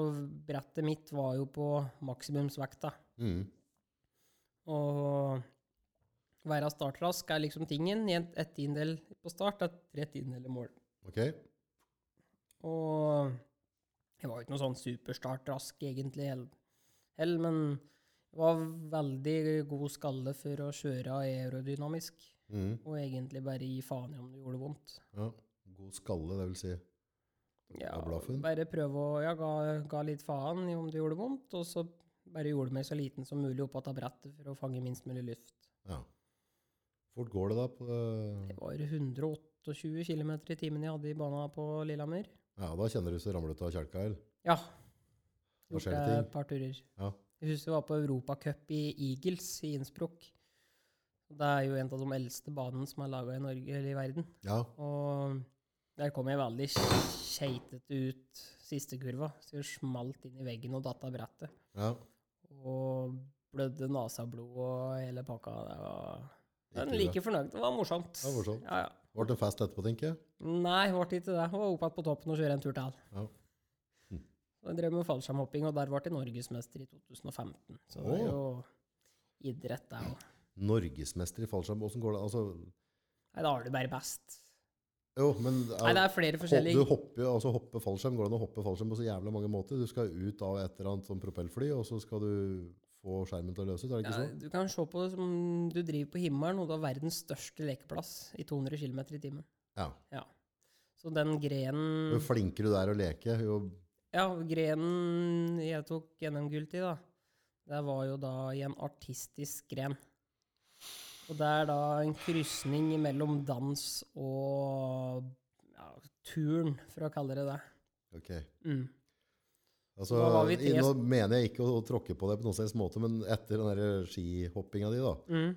brettet mitt var jo på maksimumsvekta.
Mhm.
Og være startrask er liksom tingen. En- Ett tiendedel på start er tre tiendedeler mål.
Ok?
Og jeg var jo ikke noe sånn superstartrask egentlig heller, men jeg var veldig god skalle for å kjøre aerodynamisk.
Mm.
Og egentlig bare gi faen i om det gjorde vondt.
Ja. God skalle, det vil si.
Ja,
Ja,
bare prøve å ja, ga, ga litt faen i om det gjorde vondt, og så bare gjorde meg så liten som mulig oppå brettet for å fange minst mulig luft.
Ja. Fort går det da på det?
Det var 128 km i timen jeg hadde i bana på Lillehammer.
Ja, da kjenner du så ramler ut av kjelka, eller?
Ja. Gjort
det
et par turer.
Ja.
Jeg husker vi var på Europacup i Eagles i Innsbruck. Det er jo en av de eldste banene som er laga i Norge eller i verden.
Ja.
Og der kom jeg veldig skeitete ut siste kurva, så jeg smalt inn i veggen og datt av brettet.
ja.
Og blødde nasablod og hele pakka. Det var Men like fornøyd. Det var morsomt.
Det var morsomt.
Ja, ja.
Ble det fest etterpå, tenker jeg?
Nei, ble ikke det. Jeg var oppe igjen på toppen og kjøre en tur til.
Ja.
Hm. jeg drev med fallskjermhopping, og der ble jeg norgesmester i 2015. Så det er jo idrett, det òg.
Norgesmester i fallskjerm, åssen går det? Altså,
Nei, da er du bare best.
Jo, men
Nei, det er flere forskjellige
Du hopper altså hopper fallskjerm, går det an å hoppe fallskjerm på så jævla mange måter? Du skal ut av et eller annet sånn propellfly, og så skal du få skjermen til å løse ut, er det ikke
ja,
sånn?
Du kan se på det som du driver på himmelen, og du har verdens største lekeplass i 200 km i timen.
Ja.
Så den grenen
Jo flinkere du er å leke, jo
Ja, grenen jeg tok NM-gull til, da, det var jo da i en artistisk gren. Og det er da en krysning mellom dans og ja, turn, for å kalle det det.
Ok.
Mm.
Altså, nå mener jeg ikke å, å tråkke på det på noen slags måte, men etter den der skihoppinga di, da
Mm.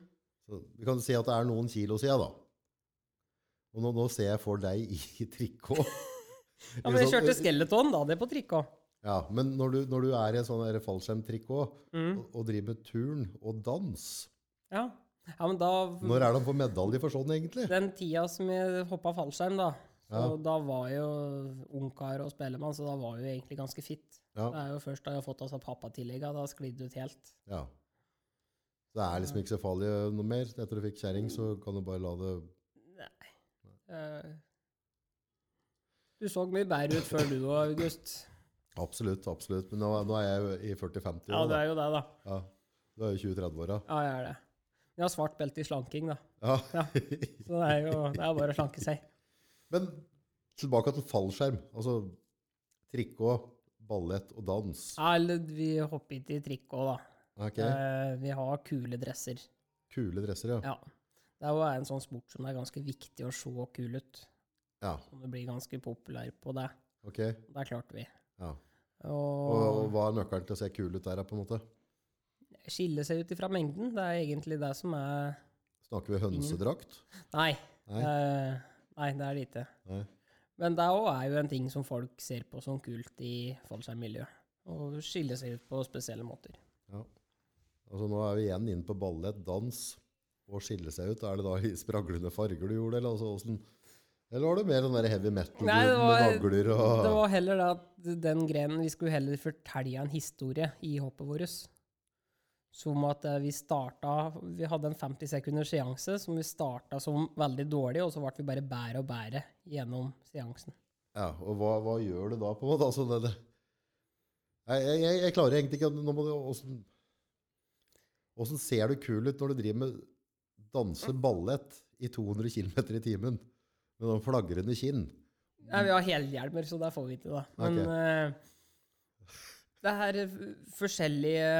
så Vi kan si at det er noen kilo siden, da. Og nå, nå ser jeg for deg i trikot.
Ja, men jeg kjørte skeleton, da. Det er på trikot.
Ja, men når du, når du er i en sånn fallskjermtrikot
Mm.
og, og driver med turn og dans,
Ja. Ja, men da
når er de får medalje for sånn, egentlig?
Den tida som jeg hoppa fallskjerm, da, så
Ja.
da var jeg jo ungkar og spellemann, så da var jeg jo egentlig ganske fit.
Ja,
Det er jo først da jeg har fått altså pappatillegga, da sklidde det ut helt.
ja. Så det er liksom ikke så farlig noe mer. Etter du fikk kjerring, så kan du bare la det
Nei. Eh, Du så mye bedre ut før du og August.
Absolutt, absolutt. Men nå, nå er jeg i 40-50
Ja,
år.
det
du
er jo det, da.
Ja, du er jo 20-30-åra.
Ja, jeg er det. Jeg har svart belte i slanking, da.
Ja.
Ja. Så det er jo det er bare å slanke seg.
Men tilbake til fallskjerm. Altså trikot, ballett og dans.
Ja, eller vi hopper ikke i trikk òg, da.
Okay.
Eh, Vi har kule dresser.
Kule dresser, ja.
Ja. Det er jo en sånn sport som det er ganske viktig å se kul ut.
Ja,
det blir ganske populær på det.
ok.
Det klarte vi.
Ja.
Og,
Og, og hva er nøkkelen til å se kul ut der, på en måte?
Skille seg ut ifra mengden, det er egentlig det som er
Snakker vi hønsedrakt?
Nei.
Nei.
Uh, nei, det er det ikke.
Nei.
Men det òg er jo en ting som folk ser på som kult i fallskjermmiljøet. Og skille seg ut på spesielle måter.
Ja. Altså nå er vi igjen inne på ballett, dans. og skille seg ut? Er det da i spraglende farger du gjorde, eller, altså, eller var det mer den der heavy metal
Nei, det
med nagler og
Det var heller det at den grenen Vi skulle heller fortelle en historie i hoppet vårt. Som at eh, vi starta Vi hadde en 50 sekunders seanse som vi starta som veldig dårlig, og så ble vi bare bedre og bedre gjennom seansen.
Ja, og hva, hva gjør du da, på en måte? Altså, det, det, jeg, jeg, jeg- klarer egentlig ikke nå må du, hvordan, åssen ser du kul ut når du driver med danse ballett i 200 km i timen med noen flagrende kinn?
Ja, vi har helhjelmer, så det får vi til, da. Men
okay.
eh, det er eh, forskjellige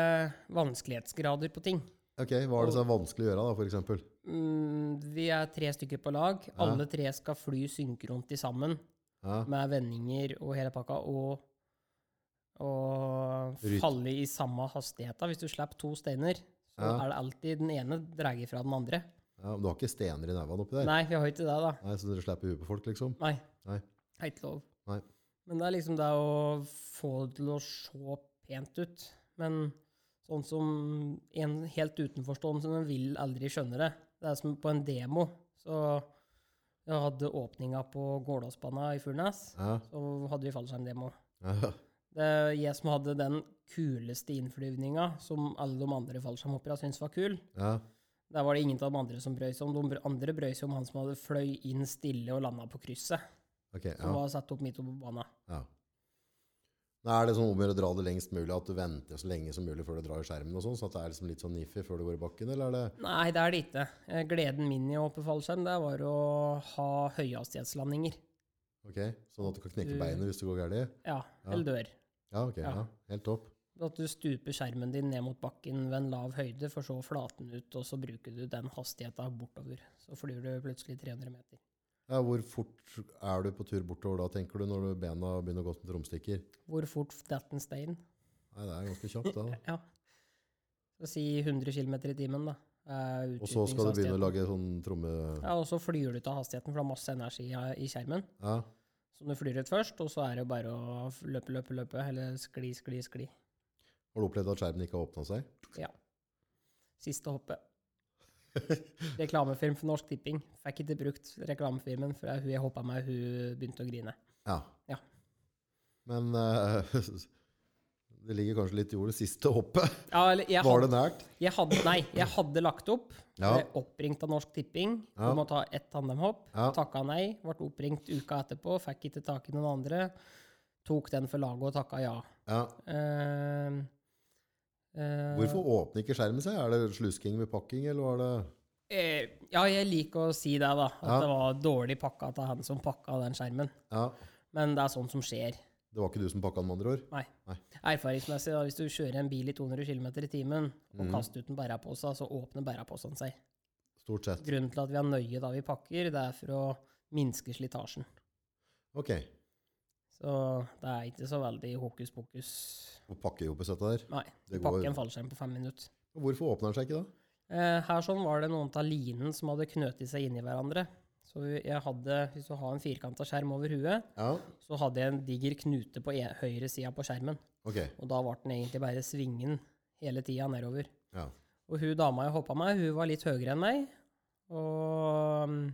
vanskelighetsgrader på ting.
Ok, Hva er det som er vanskelig å gjøre, da, eksempel?
Mm, vi er tre stykker på lag. Alle tre skal fly synkront til sammen.
Ja,
med vendinger og hele pakka, og, og falle i samme hastigheta. Hvis du slipper to steiner, så
Ja.
er det alltid den ene drar fra den andre.
ja, men Du har ikke stener i nevene oppi der?
Nei, vi har ikke det, da.
Nei, Så dere slipper huet på folk, liksom?
Nei.
Nei.
Helt lov.
Nei.
Men det er liksom det å få det til å se pent ut. Men sånn som en helt utenforstående som vil aldri skjønne det. Det er som på en demo. Så jeg hadde åpninga på gårdåsbanen i Furnes.
Ja,
Så hadde vi fallskjermdemo.
ja,
Det er jeg som hadde den kuleste innflyvninga, som alle de andre fallskjermhopperne syntes var kul.
ja.
Der var det ingen av de andre som brøy seg om. De andre brøy seg om han som hadde fløy inn stille og landa på krysset.
Ok,
Som
ja.
var satt opp midt oppe på banen.
ja. Nei, er det sånn om å gjøre å dra det lengst mulig, at du venter så lenge som mulig før du drar i skjermen, og sånn, så at det er liksom litt sånn niffy før du går i bakken, eller er det
Nei, det er det ikke. Eh, Gleden min i å hoppe fallskjerm, det var å ha høyhastighetslandinger.
ok, sånn at du kan knekke
Du-
beinet hvis du går galt?
Ja,
Ja.
eller dør.
Ja, ok, ja.
Ja.
Helt topp.
At du stuper skjermen din ned mot bakken ved en lav høyde, for så å flate den ut, og så bruker du den hastigheta bortover. Så flyr du plutselig 300 meter.
Ja, hvor fort er du på tur bortover da, tenker du, når du bena begynner å gå som tromstikker?
Hvor fort detter en stein?
Nei, det er ganske kjapt, da.
Ja. Så si 100 km i timen, da.
Og så skal du begynne å lage sånn tromme...
Ja, og så flyr du ut av hastigheten, for det er masse energi i- i skjermen.
Ja,
Så du flyr ut først, og så er det bare å løpe, løpe, løpe, eller skli, skli, skli.
Har du opplevd at skjermen ikke har åpna seg?
Ja. Siste hoppet. Reklamefilm for Norsk Tipping. Fikk ikke brukt reklamefilmen, for hun jeg hoppa med, hun begynte å grine.
Ja.
Ja.
Men uh, det ligger kanskje litt i ordet siste hoppet.
Ja,
Var
hadde,
det nært?
jeg hadde, nei, jeg hadde lagt opp.
Ja.
Ble oppringt av Norsk Tipping
Ja.
om å ta ett tandemhopp.
Ja.
Takka nei. Ble oppringt uka etterpå, fikk ikke tak i noen andre. Tok den for laget og takka ja.
Ja.
Eh,
Hvorfor åpner ikke skjermen seg? Er det slusking med pakking, eller var det
eh, ja, jeg liker å si det, da. At
Ja.
det var dårlig pakka av han som pakka den skjermen.
Ja,
Men det er sånt som skjer.
det var ikke du som pakka den, med andre ord?
Nei.
Nei.
Erfaringsmessig, da, hvis du kjører en bil i 200 km i timen og
mm.
kaster ut en bærepose, så åpner bæreposen seg.
Stort sett.
Grunnen til at vi er nøye da vi pakker, det er for å minske slitasjen.
Ok.
Så det er ikke så veldig hokus pokus.
Og pakkejobbes dette der.
Nei,
Det
du
går-
pakker en fallskjerm på fem minutter.
Og Hvorfor åpner den seg ikke da?
Eh, her sånn var det noen av linen som hadde knøtet seg inn i hverandre. Så jeg hadde, hvis du har en firkanta skjerm over huet,
Ja,
så hadde jeg en diger knute på e- høyre sida på skjermen.
Okay.
Og da ble den egentlig bare svingen hele tida nedover.
Ja.
Og hun dama jeg hoppa med, hun var litt høyere enn meg. Og mm,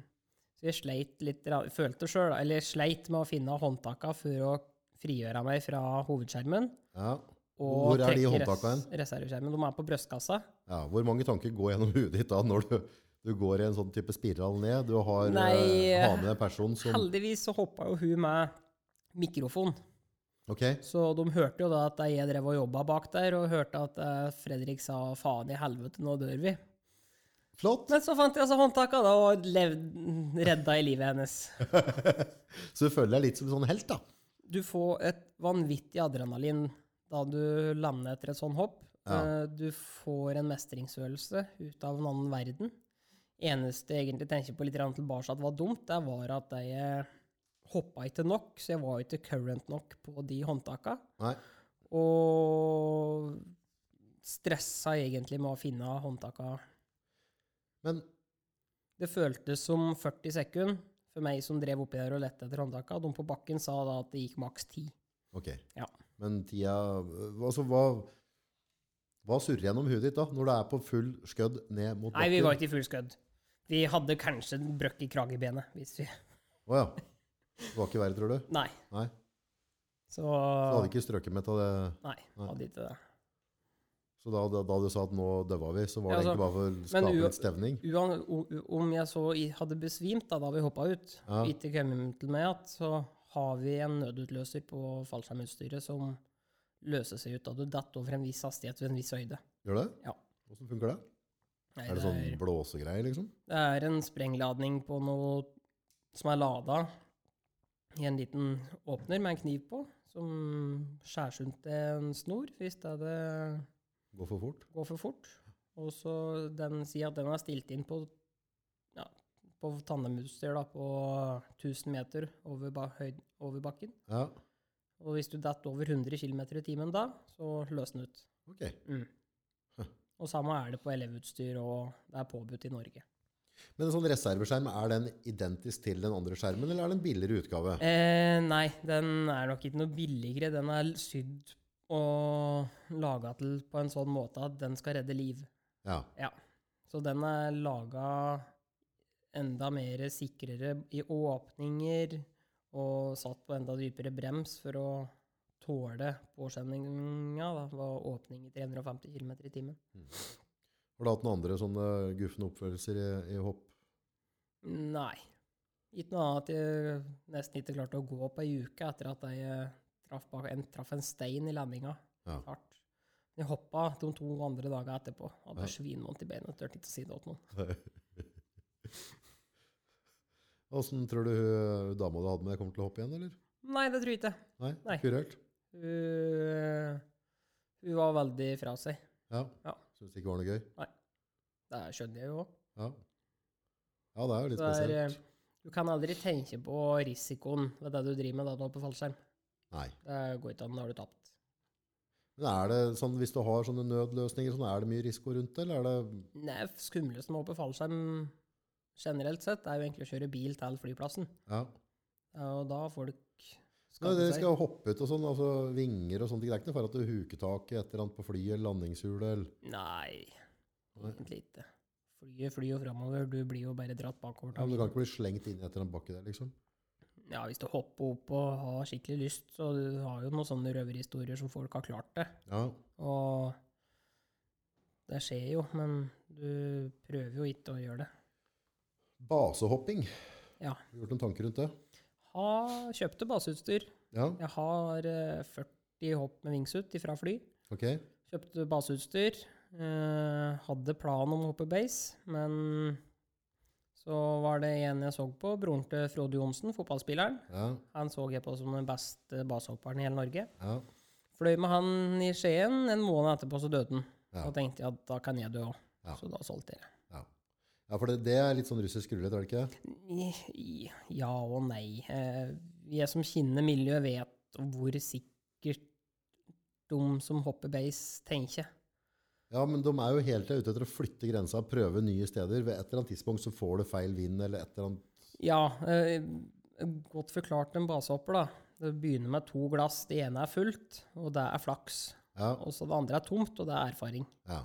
så jeg sleit litt, følte sjøl, eller sleit med å finne håndtaka for å frigjøre meg fra hovedskjermen.
ja. Hvor er de håndtaka
hen? reserveskjermen. De er på brystkassa.
ja. Hvor mange tanker går gjennom huet ditt da når du, du går i en sånn type spiral ned? Du har,
Nei,
eh, har med en person som
Heldigvis så hoppa jo hun med mikrofon.
Okay.
Så de hørte jo da at jeg drev og jobba bak der, og hørte at eh, Fredrik sa 'faen i helvete, nå dør vi'.
Flott!
Men så fant jeg altså håndtaka da, og levd, redda i livet hennes.
Så du føler deg litt som en sånn helt, da.
Du får et vanvittig adrenalin da du lander etter et sånt hopp.
Ja.
Eh, Du får en mestringsfølelse ut av en annen verden. Eneste jeg egentlig tenker på litt tilbake at var dumt, det var at jeg hoppa ikke nok, så jeg var ikke current nok på de håndtaka.
Nei.
Og stressa egentlig med å finne håndtaka.
Men
Det føltes som 40 sekunder for meg som drev oppi der og lette etter håndtaka. De på bakken sa da at det gikk maks 10.
ok.
Ja.
Men tida Altså, hva Hva surrer gjennom huet ditt da, når du er på full skødd ned mot bakken?
Nei, vi var ikke i full skudd. Vi hadde kanskje en brøkk i kragebenet. Hvis vi
Å ja. Det var ikke verre, tror du?
Nei.
Nei.
Så
Så hadde ikke strøket med til det.
Nei, hadde ikke det.
Så da, da, da du sa at nå døva vi, så var
Ja,
det
altså,
egentlig bare for å skape litt stevning?
Om jeg så hadde besvimt da, da vi hoppa ut,
Ja.
ikke kommet til meg igjen, så har vi en nødutløser på fallskjermutstyret som løser seg ut da du detter over en viss hastighet ved en viss høyde.
Gjør det?
Ja.
Hvordan funker det?
Nei,
Er det sånn blåsegreier, liksom?
Det er en sprengladning på noe som er lada i en liten åpner med en kniv på, som skjæres rundt en snor hvis det, er det
Går for fort?
går for fort. Og så den sier at den er stilt inn på, ja, på tandemutstyr da, på 1000 meter over, ba, høyd, over bakken.
Ja.
Og hvis du detter over 100 km i timen da, så løs den ut.
Ok.
Mm. Og samme er det på elevutstyr, og det er påbudt i Norge.
Men en sånn reserveskjerm, er den identisk til den andre skjermen, eller er det en billigere utgave?
Eh, nei, den er nok ikke noe billigere. Den er sydd og laga til på en sånn måte at den skal redde liv.
Ja.
Ja. Så den er laga enda mer sikrere i åpninger og satt på enda dypere brems for å tåle påkjenninga det ved åpning i 350 km i timen.
Har du hatt noen andre sånne gufne oppførelser i, i hopp?
Nei. Ikke noe annet at jeg nesten ikke klarte å gå på ei uke etter at jeg traff, bak, en, traff en stein i landinga.
Ja.
Hardt. Jeg hoppa de to andre dagene etterpå. Hadde
Ja.
svinvondt i beinet. Turte ikke å si det til noen.
Åssen tror du hun dama du hadde med, kommer til å hoppe igjen, eller?
Nei, det tror jeg ikke.
Nei?
Nei.
Ikke?
Hun, hun var veldig fra seg.
Ja.
Ja.
Syns det ikke var noe gøy? Nei.
Det skjønner jeg jo òg.
Ja. ja, det er jo litt
er,
spesielt.
eh, Du kan aldri tenke på risikoen ved det du driver med da du er på fallskjerm.
Nei.
Det går ikke an, da har du tapt.
Men er det sånn, hvis du har sånne nødløsninger, sånn, er det mye risiko rundt det, eller er det
Nei, skumleste med å hoppe fallskjerm generelt sett, er jo egentlig å kjøre bil til flyplassen.
Ja.
Og da folk seg.
dere skal hoppe ut og sånn, altså vinger og sånt, det er ikke noe for at du huker tak i et eller annet på flyet, eller
Nei,
Nei.
egentlig ikke. Flyet flyr jo framover, du blir jo bare dratt bakover.
ja, men Du kan ikke bli slengt inn i et eller annet bakke der, liksom?
Ja, hvis du hopper opp og har skikkelig lyst, så du har jo noen sånne røverhistorier som folk har klart det.
Ja.
Og det skjer jo, men du prøver jo ikke å gjøre det.
Basehopping.
Ja.
Har du gjort noen tanker rundt det?
Har kjøpte baseutstyr.
Ja,
Jeg har eh, 40 hopp med wingsuit fra fly.
ok.
Kjøpte baseutstyr. Eh, hadde plan om å hoppe base, men så var det en jeg så på, broren til Frode Johnsen, fotballspilleren.
Ja,
Han så jeg på som den beste basehopperen i hele Norge.
ja,
Fløy med han i Skien, en måned etterpå så døde han.
Ja.
Så tenkte jeg at da kan jeg dø òg.
Ja.
Så da solgte jeg.
ja. Ja, for det, det er litt sånn russisk rullet, er det ikke?
Ja og nei. Eh, jeg som kjenner miljøet, vet hvor sikkert de som hopper base, tenker.
Ja, men de er jo hele tida ute etter å flytte grensa, prøve nye steder. Ved et eller annet tidspunkt så får du feil vind, eller et eller annet
Ja, eh, godt forklart en basehopper, da. Det begynner med to glass. Det ene er fullt, og det er flaks.
Ja,
Og så det andre er tomt, og det er erfaring.
ja.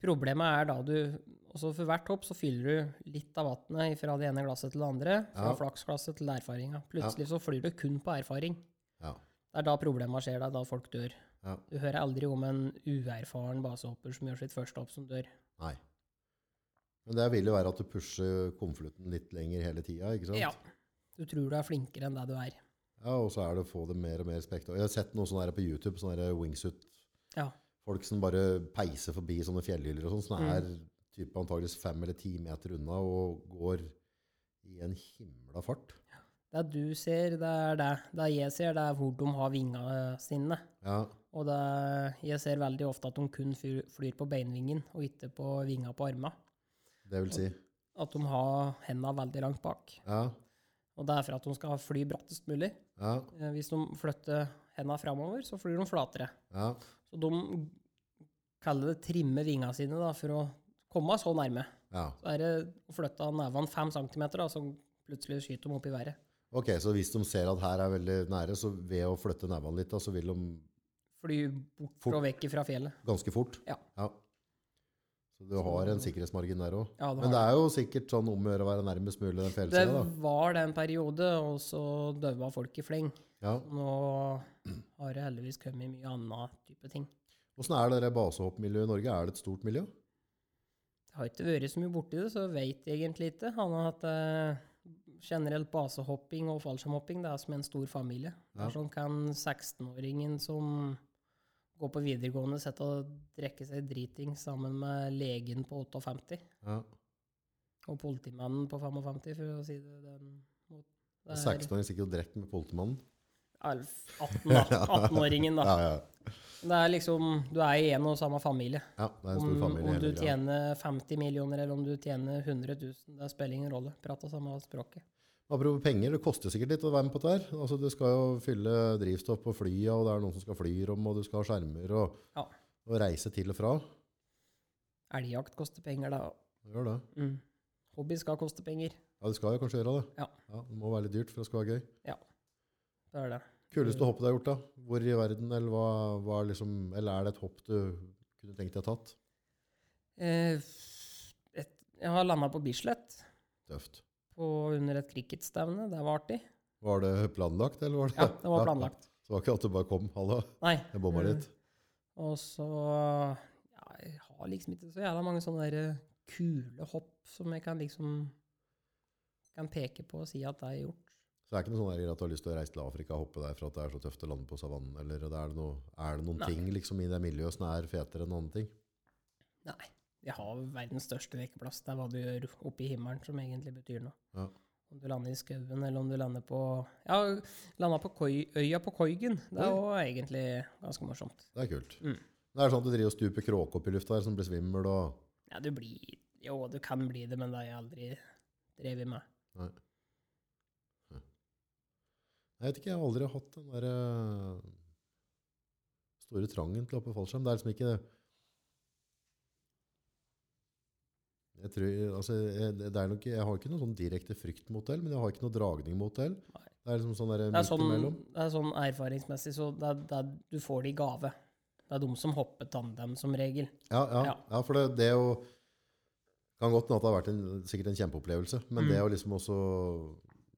Problemet er da du også For hvert hopp så fyller du litt av vannet fra det ene glasset til det andre. Fra
Ja.
flaksglasset til erfaringa. Plutselig så flyr du kun på erfaring.
ja.
Det er da problemet skjer, det er da folk dør.
Ja.
Du hører aldri om en uerfaren basehopper som gjør sitt første hopp, som dør.
Nei. Men det vil jo være at du pusher konvolutten litt lenger hele tida, ikke sant?
Ja. Du tror du er flinkere enn det du er.
Ja, og så er det å få det mer og mer spekter. Jeg har sett noe sånn her på YouTube, sånne her wingsuit.
Ja.
Folk som bare peiser forbi sånne fjellhyller og sånn, som
Mm.
er type antageligvis fem eller ti meter unna og går i en himla fart.
Det du ser, det er det. Det jeg ser, det er hvor de har vingene sine.
Ja,
Og det, jeg ser veldig ofte at de kun flyr på beinvingen, og ikke på vinga på armene.
det vil si.
At de har hendene veldig langt bak.
Ja,
Og det er for at de skal fly brattest mulig.
ja,
Eh, Hvis de flytter hendene framover, så flyr de flatere.
ja.
Så de kaller det trimme vingene sine da, for å komme så nærme.
ja.
Så er det å flytte nevene fem centimeter, da, så plutselig skyter de opp i været.
Ok, så hvis de ser at her er veldig nære, så ved å flytte nevene litt, da, så vil de
fly bort
Fort.
og vekk fra fjellet.
Ganske fort?
Ja.
Så du har en sikkerhetsmargin der òg?
Ja, det,
Men det er jo sikkert sånn om å gjøre å være nærmest mulig den
det
fjellsida, da.
var det en periode, og så daua folk i fleng.
Ja.
Nå har det heldigvis kommet mye annen type ting.
Åssen er det basehoppmiljøet i Norge? Er det et stort miljø?
Jeg har ikke vært så mye borti det, så vet egentlig ikke. Han har hatt eh, generelt basehopping og fallskjermhopping. Det er som en stor familie. Det
Ja.
er sånn kan 16-åringen som går på videregående, sette og drikke seg driting sammen med legen på 58
Ja.
og politimannen på 55, for å si det den måten. Det er
16-åring sikkert drikker med politimannen?
18-åringen, 18-åringen, da.
Ja, ja.
Det er liksom Du er i en og samme familie.
ja, det er en stor
Om,
familie.
om du tjener 50 millioner eller om du tjener 100 000, det spiller ingen rolle. Prater samme språket.
Apropos penger, det koster sikkert litt å være med på dette. her. Altså, du skal jo fylle drivstoff på flyet, og det er noen som skal fly om, og du skal ha skjermer og,
Ja.
og reise til og fra.
Elgjakt koster penger, da.
Det gjør det.
Mm. Hobby skal koste penger.
Ja, det skal jo kanskje gjøre det.
Ja.
Det må være litt dyrt for det skal være gøy.
Ja, Det er det.
Kuleste hoppet du har gjort, da? Hvor i verden, eller, hva, hva er liksom, eller er det et hopp du kunne tenkt deg tatt?
Eh, et, jeg har landa på Bislett
Tøft.
På, under et cricketstevne. Det var artig.
Var det planlagt, eller var det
Ja, det var planlagt.
Så det var ikke at du bare kom, hallo,
Nei.
jeg bomma
eh,
litt.
Og så ja, Jeg har liksom ikke så jævla mange sånne der eh, kule hopp som jeg kan liksom kan peke på og si at det er gjort.
Så det er ikke noe sånn at du har lyst til å reise til Afrika og hoppe der for at det er så tøft å lande på savannen, eller er, det noe, er det noen
Nei.
ting liksom i det miljøet som er fetere enn andre ting?
Nei. Jeg har verdens største lekeplass. Det er hva du gjør oppe i himmelen som egentlig betyr noe.
Ja.
Om du lander i skauen, eller om du lander på Ja, landa på koi, øya på Koigen. Det er òg egentlig ganske morsomt.
Det er kult.
Mm.
Det er sånn at du driver og stuper kråke opp i lufta her som blir svimmel og
Ja, du blir Jo, du kan bli det, men det har jeg aldri drevet med.
Nei. Nei. Jeg vet ikke, jeg har aldri hatt den der eh, store trangen til å hoppe fallskjerm. Det er liksom ikke jeg, tror, altså, jeg, er nok, jeg har ikke noe sånn direkte frykt mot det, men jeg har ikke noe dragning mot det. Det er liksom sånn der
Det er sånn, det er sånn erfaringsmessig, så det er, det er, du får det i gave. Det er de som hopper tandem, som regel.
Ja, ja,
Ja.
ja. for det, det å kan godt hende at det har vært en, sikkert en kjempeopplevelse, men
Mm.
det å liksom også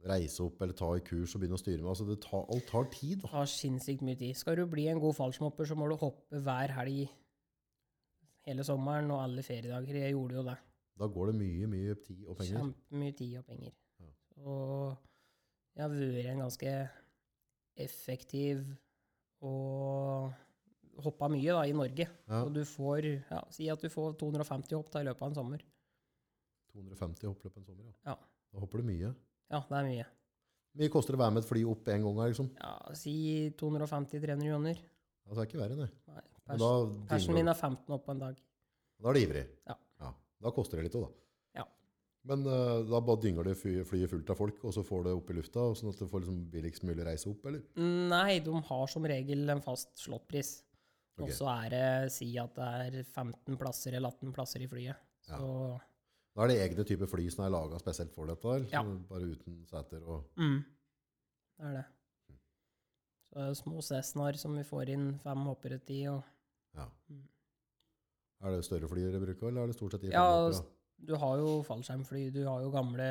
reise opp eller ta i kurs og begynne å styre med, altså det tar, alt tar tid.
Det tar sinnssykt mye tid. Skal du bli en god fallskjermhopper, så må du hoppe hver helg hele sommeren og alle feriedager. Jeg gjorde jo det.
Da går det mye, mye tid og penger.
Kjempemye tid og penger.
Ja.
Og jeg har vært en ganske effektiv og hoppa mye da, i Norge.
Ja,
Og du får, ja, si at du får 250 hopp da, i løpet av en sommer.
250 hopp løpet av en sommer, ja.
Ja.
Da hopper du mye.
Ja, det er mye.
Mye koster det å være med et fly opp en gang liksom?
Ja, si 250-300 kroner.
Altså, det er ikke verre, det.
Nei, pers
da,
persen min er 15 opp på en dag.
da er du ivrig.
Ja.
Da koster det litt òg, da.
Ja.
Men uh, da bare dynger det flyet fullt av folk, og så får det opp i lufta, sånn at du får liksom billigst mulig reise opp, eller?
Nei, de har som regel en fast slåttpris. Og så er det si at det er 15 plasser eller 18 plasser i flyet.
Ja. Da er det egne typer fly som er laga spesielt for dette, eller?
Ja.
Bare uten seter og
mm, det er det. Så små Cessnaer som vi får inn fem hoppere til. Og
Ja.
Mm.
Er det større fly dere bruker, eller er det stort sett de
Ja, du har jo fallskjermfly, du har jo gamle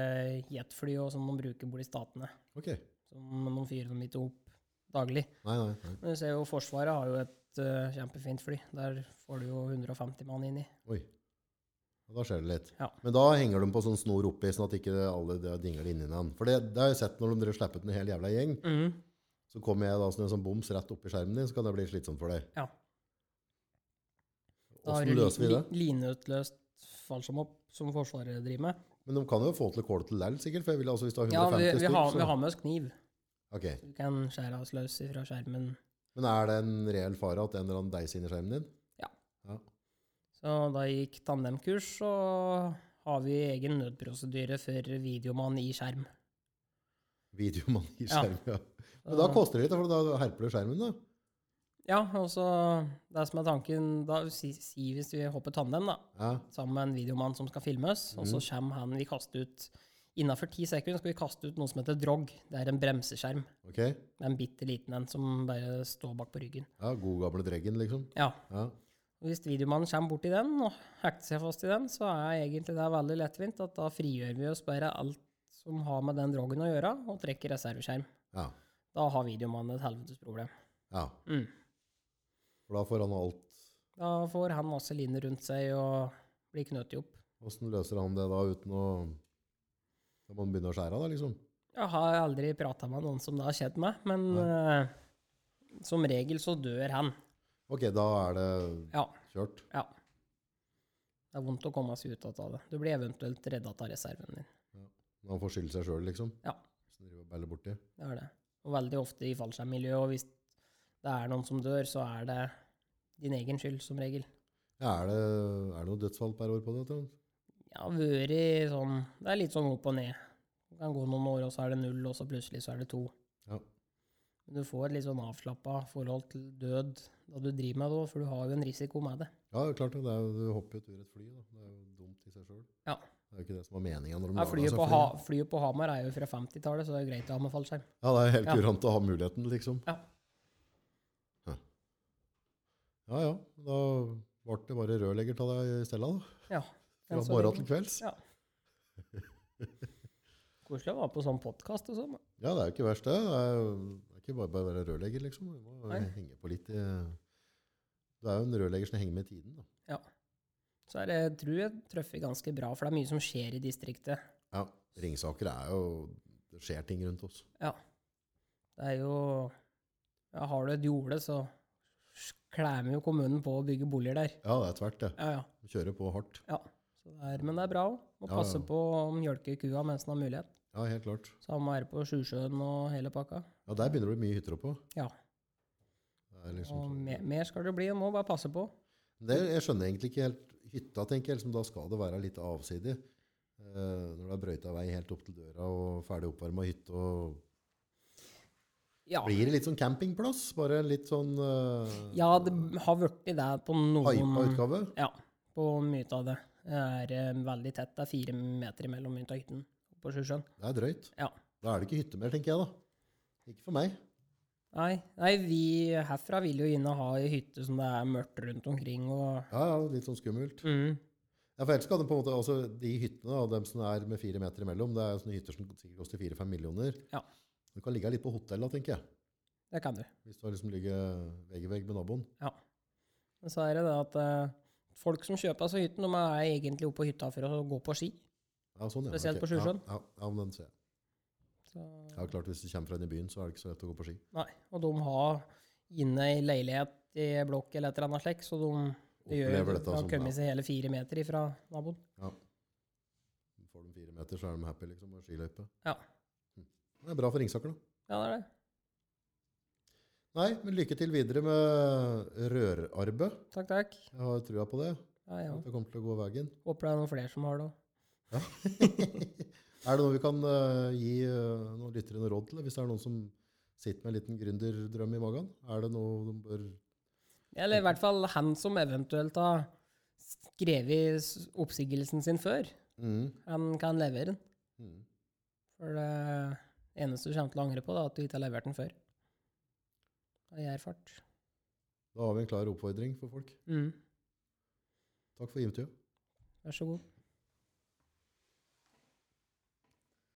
jetfly og som man bruker bort i statene.
Ok.
Som man fyrer dem ikke opp daglig.
Nei, nei, nei.
Men du ser jo Forsvaret har jo et uh, kjempefint fly. Der får du jo 150 mann inn i.
Oi. Og da skjer det litt.
Ja.
Men da henger de på sånn snor oppi, sånn at ikke alle det dingler inni den. For det, det har jeg sett når de slipper ut en hel jævla gjeng.
Mm.
Så kommer jeg da som en sånn boms rett oppi skjermen din, så kan det bli slitsomt for deg.
Ja. Du
løser vi det?
lineutløst fallskjermhopp som Forsvaret driver med.
Men de kan jo få til kål til lell, sikkert. For jeg vil, altså, hvis har
Ja,
150
vi, vi,
stykk,
har, vi har med oss kniv.
Okay.
Så vi kan skjære oss løs fra skjermen.
Men er det en reell fare at en eller annen deiser inn i skjermen din?
Så da gikk tandemkurs, så har vi egen nødprosedyre for videomann i skjerm.
Videomann i
Ja.
skjerm, ja. Men da koster det litt, for da herper du skjermen, da.
Ja, og så det som er tanken da, si, si hvis vi hopper tandem, da,
Ja.
sammen med en videomann som skal filmes, og så
Mhm.
kommer han vi kaster ut Innafor ti sekunder skal vi kaste ut noe som heter drog. Det er en bremseskjerm.
Ok?
Det er en bitte liten en som bare står bak på ryggen.
Ja, god gamle dreggen, liksom.
Ja.
Ja.
Og Hvis videomannen kommer borti den og hekter seg fast i den, så er egentlig det veldig lettvint. at Da frigjør vi oss bare alt som har med den drogen å gjøre, og trekker reserveskjerm.
Ja.
Da har videomannen et helvetes problem.
ja.
Mm.
For da får han alt
Da får han masse line rundt seg og blir knøtt opp.
Åssen løser han det da uten å Da må han begynne å skjære av, da, liksom?
Jeg har aldri prata med noen som det har skjedd med, men uh, som regel så dør han.
Ok, da er det
Ja.
kjørt.
ja. Det er vondt å komme seg ut av det. Du blir eventuelt redda av reserven din.
Men han får skylde seg sjøl, liksom?
Ja.
Han driver og borti.
Det er det. Og veldig ofte i fallskjermmiljøet, og hvis det er noen som dør, så er det din egen skyld, som regel.
Ja, er det, er det noe dødsfall per år på det? tror jeg?
Ja, vært sånn Det er litt sånn opp og ned. Det kan gå noen år, og så er det null, og så plutselig så er det to.
Ja.
Men du får et litt sånn avslappa forhold til død da du driver med det òg, for du har jo en risiko med det.
Ja, er klart det. det er, du hopper jo ut ur et fly. da. Det er jo dumt i seg sjøl.
Ja.
Det er jo ikke det som var meninga
Ja, flyet, på
fly.
ha, flyet på Hamar er jo fra 50-tallet, så det er greit å ha med fallskjerm.
Ja, det er helt
Ja.
kurant å ha muligheten, liksom.
Ja.
Ja ja. Da ble det bare rørlegger av deg i stedet, da.
Ja.
Fra morgen til kvelds.
Ja. Koselig å være på sånn podkast og sånn.
Ja, det er jo ikke verst, det. Det er, det er ikke bare å være rørlegger, liksom. Du må
Nei.
henge på litt i Du er jo en rørlegger som henger med tiden, da. Ja.
Så er det, tror jeg treffer ganske bra, for det er mye som skjer i distriktet.
Ja. Ringsaker er jo Det skjer ting rundt oss.
Ja. Det er jo ja, Har du et jorde, så klemmer jo kommunen på å bygge boliger der.
Ja, det er tvert, det.
Ja, ja.
Kjører på hardt.
ja. Så det er, men det er bra òg. Må
Ja,
passe på å mjølke kua mens den har mulighet.
Ja, helt klart.
Samme er det på Sjusjøen og hele pakka.
Ja, der begynner det å bli mye hytter oppå.
Ja.
Det liksom
Og mer, mer skal det bli, må bare passe på.
Det, jeg skjønner egentlig ikke helt hytta, tenker jeg. Liksom, da skal det være litt avsidig. Eh, når det er brøyta vei helt opp til døra og ferdig oppvarma hytte. Og
Ja.
blir det litt sånn campingplass? Bare litt sånn uh,
ja, det har blitt det på noen
hypa utgave?
Ja, på mye av det. Det er uh, veldig tett. Det er fire meter imellom mye av hytten på Sjusjøen.
Det er drøyt.
Ja.
Da er det ikke hytte mer, tenker jeg da. Ikke for meg.
Nei, nei, vi herfra vil jo og ha ei hytte som det er mørkt rundt omkring. og...
Ja, ja, litt sånn skummelt.
Mm.
Ja, for ellers kan det på en måte, altså De hyttene, da, dem som er med fire meter imellom, det er sånne hytter som sikkert koster fire-fem millioner.
Ja.
Du kan ligge litt på hotell, da, tenker jeg.
Det kan du.
Hvis du liksom ligger vegg i vegg med naboen. Ja.
Men så er det det at eh, folk som kjøper seg hytten, de er egentlig oppe på hytta for å gå på ski.
Ja, sånn, ja.
Spesielt
ok.
på Sjusjøen.
Ja, ja, ja, men den ser jeg.
Så,
Ja, klart Hvis du kommer fra inn i byen, så er det ikke så lett å gå på ski.
nei, og de har inne i leilighet i blokk eller et eller annet slikt, så de, gjør
Opplever dette
de har kommet seg hele fire meter ifra naboen. Ja.
Får de fire meter, så er de happy, liksom, og skiløype.
Ja.
Det er bra for Ringsaker, da.
Ja, det er det.
Nei, men lykke til videre med rørarbeid.
Takk, takk.
Jeg har trua på det.
Ja, ja.
Det kommer til å gå veien.
Håper det er noen flere som har det òg.
er det noe vi kan uh, gi uh, noen lyttere noe råd til? Hvis det er noen som sitter med en liten gründerdrøm i magen? Er det noe de bør
Eller i hvert fall han som eventuelt har skrevet oppsigelsen sin før.
mm.
Han kan levere den.
Mm.
For det eneste du kommer til å angre på, er at du ikke har levert den før. Da gir fart.
Da har vi en klar oppfordring for folk.
Mm.
Takk for intervjuet.
Vær så god.